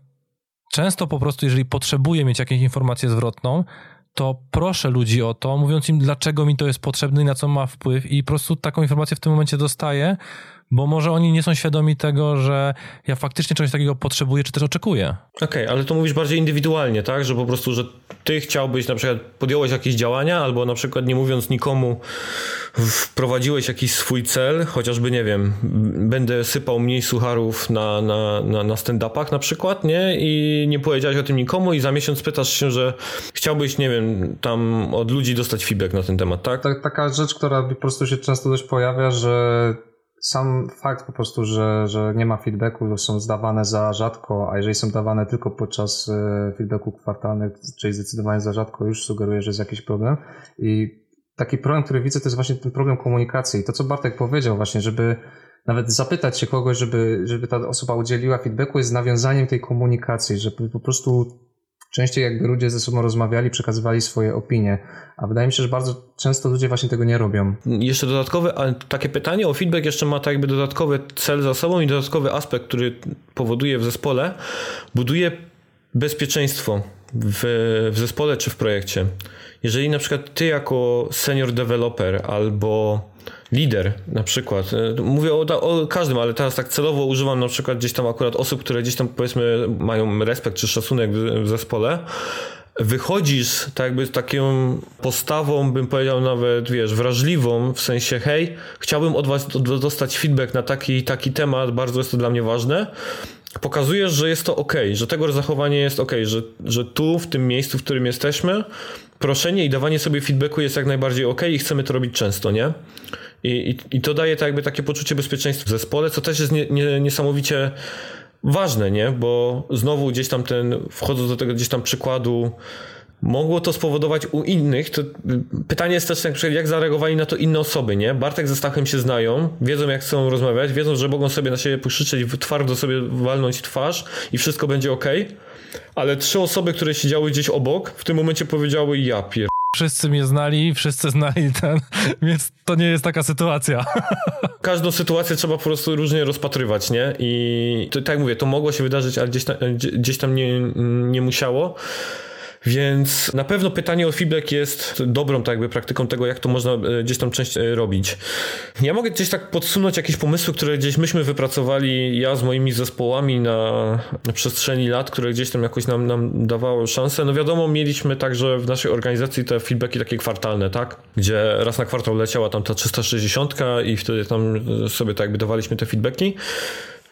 często po prostu, jeżeli potrzebuję mieć jakąś informację zwrotną, to proszę ludzi o to, mówiąc im, dlaczego mi to jest potrzebne i na co ma wpływ, i po prostu taką informację w tym momencie dostaję, bo może oni nie są świadomi tego, że ja faktycznie czegoś takiego potrzebuję, czy też oczekuję. Okej, okay, ale to mówisz bardziej indywidualnie, tak? Że po prostu, że ty chciałbyś na przykład podjąłeś jakieś działania, albo na przykład nie mówiąc nikomu, wprowadziłeś jakiś swój cel, chociażby, nie wiem, będę sypał mniej sucharów na, na, na, na stand-upach na przykład, nie? I nie powiedziałeś o tym nikomu i za miesiąc pytasz się, że chciałbyś, nie wiem, tam od ludzi dostać feedback na ten temat, tak? tak taka rzecz, która po prostu się często dość pojawia, że sam fakt po prostu, że, że nie ma feedbacku, są zdawane za rzadko, a jeżeli są dawane tylko podczas e, feedbacku kwartalnych, czyli zdecydowanie za rzadko, już sugeruje, że jest jakiś problem. I taki problem, który widzę, to jest właśnie ten problem komunikacji. To, co Bartek powiedział właśnie, żeby nawet zapytać się kogoś, żeby, żeby ta osoba udzieliła feedbacku, jest nawiązaniem tej komunikacji, żeby po prostu częściej jakby ludzie ze sobą rozmawiali, przekazywali swoje opinie, a wydaje mi się, że bardzo często ludzie właśnie tego nie robią. Jeszcze dodatkowe, ale takie pytanie o feedback jeszcze ma tak jakby dodatkowy cel za sobą i dodatkowy aspekt, który powoduje w zespole, buduje bezpieczeństwo w, w zespole czy w projekcie. Jeżeli na przykład ty jako senior developer albo lider na przykład, e, mówię o, o, każdym, ale teraz tak celowo używam na przykład gdzieś tam akurat osób, które gdzieś tam powiedzmy mają respekt czy szacunek w, zespole, wychodzisz tak jakby z taką postawą, bym powiedział nawet, wiesz, wrażliwą, w sensie hej, chciałbym od was dostać feedback na taki taki temat, bardzo jest to dla mnie ważne, pokazujesz, że jest to ok, że tego zachowanie jest ok, że, że tu, w tym miejscu, w którym jesteśmy, proszenie i dawanie sobie feedbacku jest jak najbardziej ok i chcemy to robić często, nie? I, i, i to daje tak jakby takie poczucie bezpieczeństwa w zespole, co też jest nie, nie, niesamowicie ważne, nie? Bo znowu gdzieś tam ten, wchodząc do tego gdzieś tam przykładu, mogło to spowodować u innych. To pytanie jest też, jak zareagowali na to inne osoby, nie? Bartek ze Stachem się znają, wiedzą jak chcą rozmawiać, wiedzą, że mogą sobie na siebie pokrzyczeć, twardo sobie walnąć twarz i wszystko będzie ok. Ale trzy osoby, które siedziały gdzieś obok, w tym momencie powiedziały ja pier... Wszyscy mnie znali, wszyscy znali ten, więc to nie jest taka sytuacja. Każdą sytuację trzeba po prostu różnie rozpatrywać, nie? I to, tak jak mówię, to mogło się wydarzyć, ale gdzieś tam, gdzieś tam nie, nie musiało. Więc na pewno pytanie o feedback jest dobrą tak jakby praktyką tego, jak to można e, gdzieś tam częściej e, robić. Ja mogę gdzieś tak podsunąć jakieś pomysły, które gdzieś myśmy wypracowali, ja z moimi zespołami na, na przestrzeni lat, które gdzieś tam jakoś nam, nam dawało szansę. No wiadomo, mieliśmy także w naszej organizacji te feedbacki takie kwartalne, tak? Gdzie raz na kwartał leciała tam ta 360 i wtedy tam sobie tak jakby dawaliśmy te feedbacki.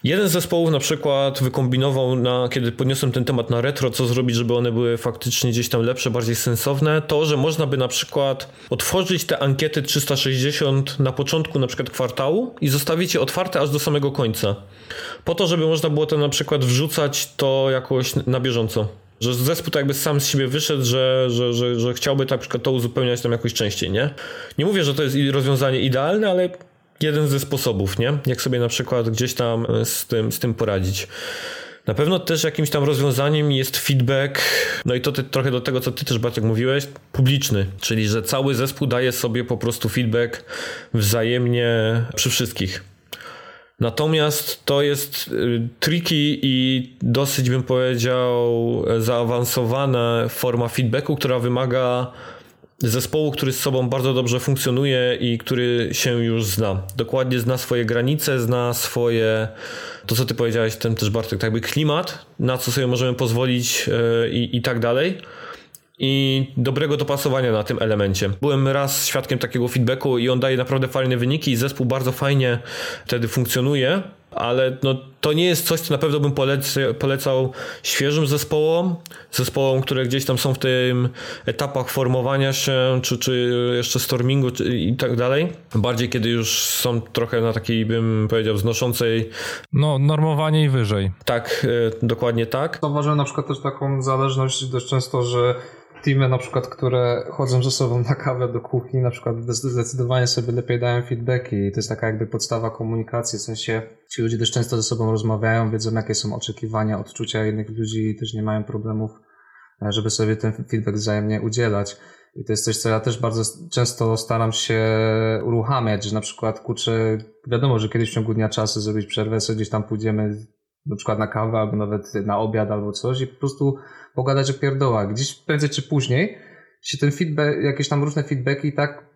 Jeden z zespołów na przykład wykombinował, na, kiedy podniosłem ten temat na retro, co zrobić, żeby one były faktycznie gdzieś tam lepsze, bardziej sensowne, to, że można by na przykład otworzyć te ankiety 360 na początku na przykład kwartału i zostawić je otwarte aż do samego końca. Po to, żeby można było to na przykład wrzucać to jakoś na bieżąco. Że zespół tak jakby sam z siebie wyszedł, że, że, że, że chciałby tak przykład to uzupełniać tam jakoś częściej, nie? Nie mówię, że to jest rozwiązanie idealne, ale jeden ze sposobów, nie? Jak sobie na przykład gdzieś tam e, z tym, z tym poradzić. Na pewno też jakimś tam rozwiązaniem jest feedback, no i to ty, trochę do tego, co ty też Bartek mówiłeś, publiczny, czyli że cały zespół daje sobie po prostu feedback wzajemnie przy wszystkich. Natomiast to jest y, tricky i dosyć bym powiedział zaawansowana forma feedbacku, która wymaga zespołu, który z sobą bardzo dobrze funkcjonuje i który się już zna. Dokładnie zna swoje granice, zna swoje, to co ty powiedziałeś, ten też Bartek, tak jakby klimat, na co sobie możemy pozwolić yy, i tak dalej i dobrego dopasowania na tym elemencie. Byłem raz świadkiem takiego feedbacku i on daje naprawdę fajne wyniki i zespół bardzo fajnie wtedy funkcjonuje, ale no, to nie jest coś, co na pewno bym polecał, polecał świeżym zespołom, zespołom, które gdzieś tam są w tym etapach formowania się, czy, czy jeszcze stormingu czy, i tak dalej. Bardziej kiedy już są trochę na takiej, bym powiedział, znoszącej... No, normowanie i wyżej. Tak, e, dokładnie tak. Zauważyłem na przykład też taką zależność dość często, że teamy na przykład, które chodzą ze sobą na kawę do kuchni, na przykład zdecydowanie sobie lepiej dają feedbacki i to jest taka jakby podstawa komunikacji, w sensie ci ludzie też często ze sobą rozmawiają, wiedzą jakie są oczekiwania, odczucia innych ludzi i też nie mają problemów, e, żeby sobie ten feedback wzajemnie udzielać. I to jest coś, co ja też bardzo często staram się uruchamiać, że na przykład kurczę, wiadomo, że kiedyś w ciągu dnia czasu zrobić przerwę, sobie gdzieś tam pójdziemy na przykład na kawę albo nawet na obiad albo coś i po prostu pogadać o pierdołach. Gdzieś prędzej czy później się ten feedback, jakieś tam różne feedbacki tak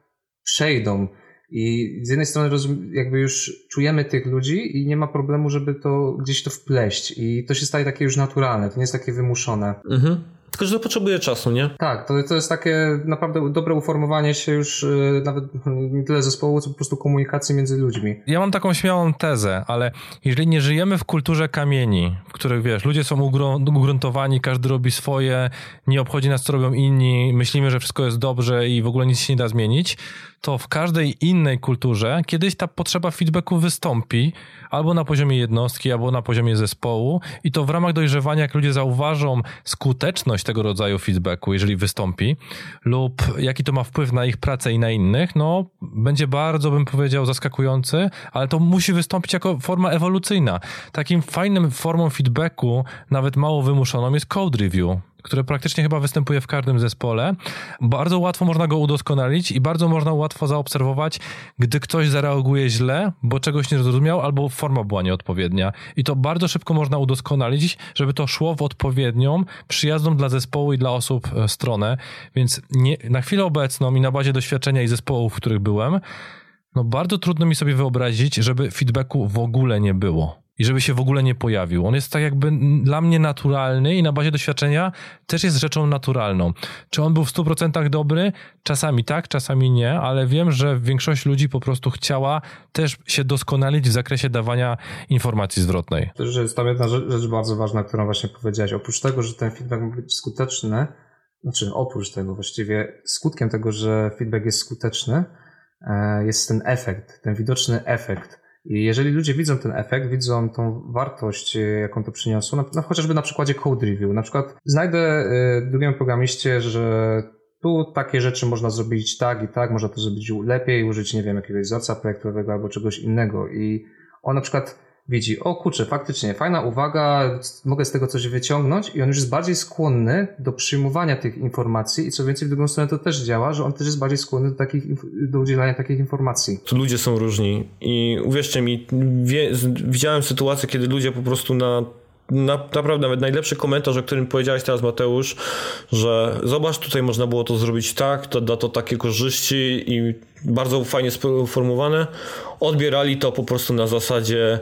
przejdą. I z jednej strony jakby już czujemy tych ludzi i nie ma problemu, żeby to gdzieś to wpleść. I to się staje takie już naturalne, to nie jest takie wymuszone. Mhm. Tylko, że to potrzebuje czasu, nie? Tak, to, to jest takie naprawdę dobre uformowanie się już y, nawet nie tyle zespołu, co po prostu komunikacji między ludźmi. Ja mam taką śmiałą tezę, ale jeżeli nie żyjemy w kulturze kamieni, w których wiesz, ludzie są ugruntowani, każdy robi swoje, nie obchodzi nas, co robią inni, myślimy, że wszystko jest dobrze i w ogóle nic się nie da zmienić, to w każdej innej kulturze kiedyś ta potrzeba feedbacku wystąpi, albo na poziomie jednostki, albo na poziomie zespołu i to w ramach dojrzewania, jak ludzie zauważą skuteczność tego rodzaju feedbacku, jeżeli wystąpi, lub jaki to ma wpływ na ich pracę i na innych, no będzie bardzo, bym powiedział, zaskakujący, ale to musi wystąpić jako forma ewolucyjna. Takim fajnym formą feedbacku, nawet mało wymuszoną, jest code review które praktycznie chyba występuje w każdym zespole. Bardzo łatwo można go udoskonalić i bardzo można łatwo zaobserwować, gdy ktoś zareaguje źle, bo czegoś nie zrozumiał albo forma była nieodpowiednia. I to bardzo szybko można udoskonalić, żeby to szło w odpowiednią, przyjazną dla zespołu i dla osób e, stronę. Więc nie, na chwilę obecną i na bazie doświadczenia i zespołów, w których byłem, no bardzo trudno mi sobie wyobrazić, żeby feedbacku w ogóle nie było i żeby się w ogóle nie pojawił. On jest tak jakby dla mnie naturalny i na bazie doświadczenia też jest rzeczą naturalną. Czy on był w 100% dobry? Czasami tak, czasami nie, ale wiem, że większość ludzi po prostu chciała też się doskonalić w zakresie dawania informacji zwrotnej. Też jest tam jedna rzecz, rzecz bardzo ważna, którą właśnie powiedziałeś. Oprócz tego, że ten feedback ma być skuteczny, znaczy oprócz tego właściwie skutkiem tego, że feedback jest skuteczny, e, jest ten efekt, ten widoczny efekt i jeżeli ludzie widzą ten efekt, widzą tą wartość, e, jaką to przyniosło, no, chociażby na przykładzie code review, na przykład znajdę y, drugiemu programiście, że tu takie rzeczy można zrobić tak i tak, można to zrobić lepiej, użyć, nie wiem, jakiegoś wzorca projektowego albo czegoś innego. I on na przykład widzi, o kurczę, faktycznie, fajna uwaga, mogę z tego coś wyciągnąć i on już jest bardziej skłonny do przyjmowania tych informacji i co więcej w drugą stronę to też działa, że on też jest bardziej skłonny do, takich, do udzielania takich informacji. Ludzie są różni i uwierzcie mi, wie, widziałem sytuacje, kiedy ludzie po prostu na na, naprawdę nawet najlepszy komentarz, o którym powiedziałeś teraz Mateusz, że zobacz, tutaj można było to zrobić tak, to da to takie korzyści i bardzo fajnie sformułowane, odbierali to po prostu na zasadzie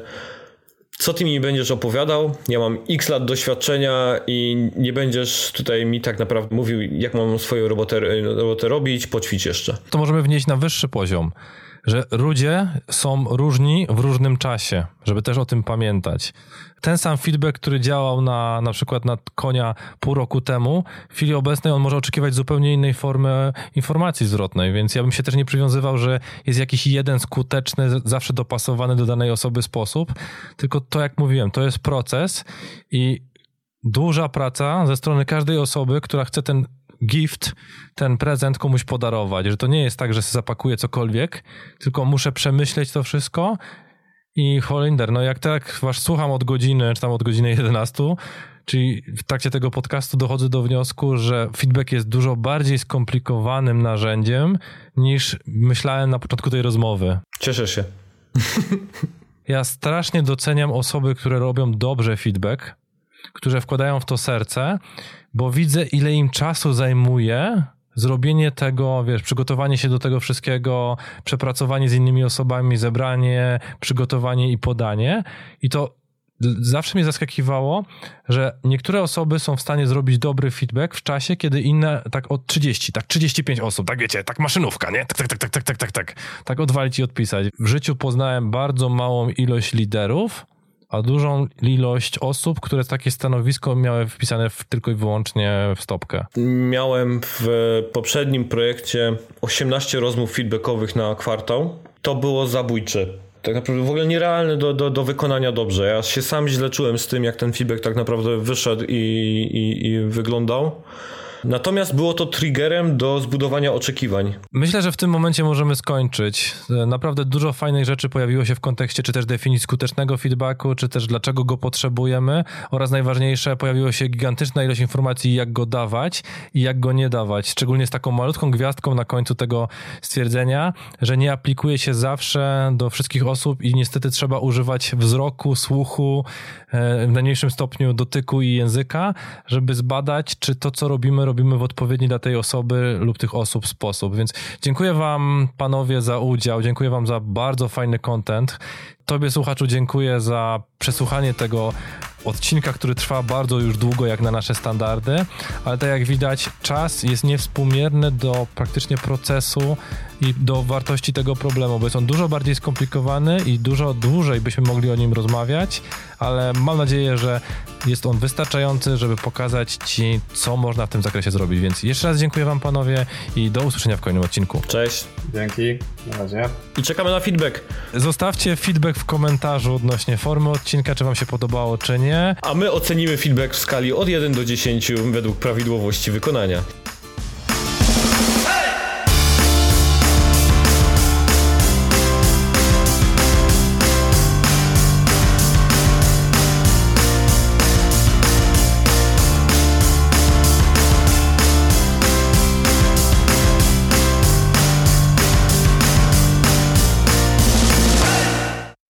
co ty mi będziesz opowiadał? Ja mam x lat doświadczenia i nie będziesz tutaj mi tak naprawdę mówił, jak mam swoją robotę, robotę robić, poćwicz jeszcze. To możemy wnieść na wyższy poziom że ludzie są różni w różnym czasie, żeby też o tym pamiętać. Ten sam feedback, który działał na, na przykład na konia pół roku temu, w chwili obecnej on może oczekiwać zupełnie innej formy informacji zwrotnej, więc ja bym się też nie przywiązywał, że jest jakiś jeden skuteczny, zawsze dopasowany do danej osoby sposób, tylko to jak mówiłem, to jest proces i duża praca ze strony każdej osoby, która chce ten gift, ten prezent komuś podarować, że to nie jest tak, że zapakuję cokolwiek, tylko muszę przemyśleć to wszystko i Holinder, no jak tak was słucham od godziny, czy tam od godziny 11, czyli w trakcie tego podcastu dochodzę do wniosku, że feedback jest dużo bardziej skomplikowanym narzędziem niż myślałem na początku tej rozmowy. Cieszę się. Ja strasznie doceniam osoby, które robią dobrze feedback, które wkładają w to serce, bo widzę, ile im czasu zajmuje zrobienie tego, wiesz, przygotowanie się do tego wszystkiego, przepracowanie z innymi osobami, zebranie, przygotowanie i podanie. I to zawsze mnie zaskakiwało, że niektóre osoby są w stanie zrobić dobry feedback w czasie, kiedy inne tak od 30, tak 35 osób, tak wiecie, tak maszynówka, nie? Tak, tak, tak, tak, tak, tak, tak, tak, tak odwalić i odpisać. W życiu poznałem bardzo małą ilość liderów, a dużą ilość osób, które takie stanowisko miały wpisane w, tylko i wyłącznie w stopkę. Miałem w poprzednim projekcie 18 rozmów feedbackowych na kwartał. To było zabójcze. Tak naprawdę w ogóle nierealne do, do, do wykonania dobrze. Ja się sam źle czułem z tym, jak ten feedback tak naprawdę wyszedł i, i, i wyglądał. Natomiast było to triggerem do zbudowania oczekiwań. Myślę, że w tym momencie możemy skończyć. Naprawdę dużo fajnych rzeczy pojawiło się w kontekście czy też definicji skutecznego feedbacku, czy też dlaczego go potrzebujemy oraz najważniejsze, pojawiło się gigantyczna ilość informacji, jak go dawać i jak go nie dawać. Szczególnie z taką malutką gwiazdką na końcu tego stwierdzenia, że nie aplikuje się zawsze do wszystkich osób i niestety trzeba używać wzroku, słuchu, e, w najmniejszym stopniu dotyku i języka, żeby zbadać, czy to, co robimy, robimy w odpowiedni dla tej osoby lub tych osób sposób. Więc dziękuję Wam, panowie, za udział. Dziękuję Wam za bardzo fajny content. Tobie, słuchaczu, dziękuję za przesłuchanie tego odcinka, który trwa bardzo już długo, jak na nasze standardy, ale tak jak widać, czas jest niewspółmierny do praktycznie procesu i do wartości tego problemu, bo jest on dużo bardziej skomplikowany i dużo dłużej byśmy mogli o nim rozmawiać, ale mam nadzieję, że jest on wystarczający, żeby pokazać Ci, co można w tym zakresie zrobić. Więc jeszcze raz dziękuję Wam, panowie, i do usłyszenia w kolejnym odcinku. Cześć. Dzięki, na razie. I czekamy na feedback. Zostawcie feedback w komentarzu odnośnie formy odcinka, czy Wam się podobało, czy nie. A my ocenimy feedback w skali od 1 do 10 według prawidłowości wykonania.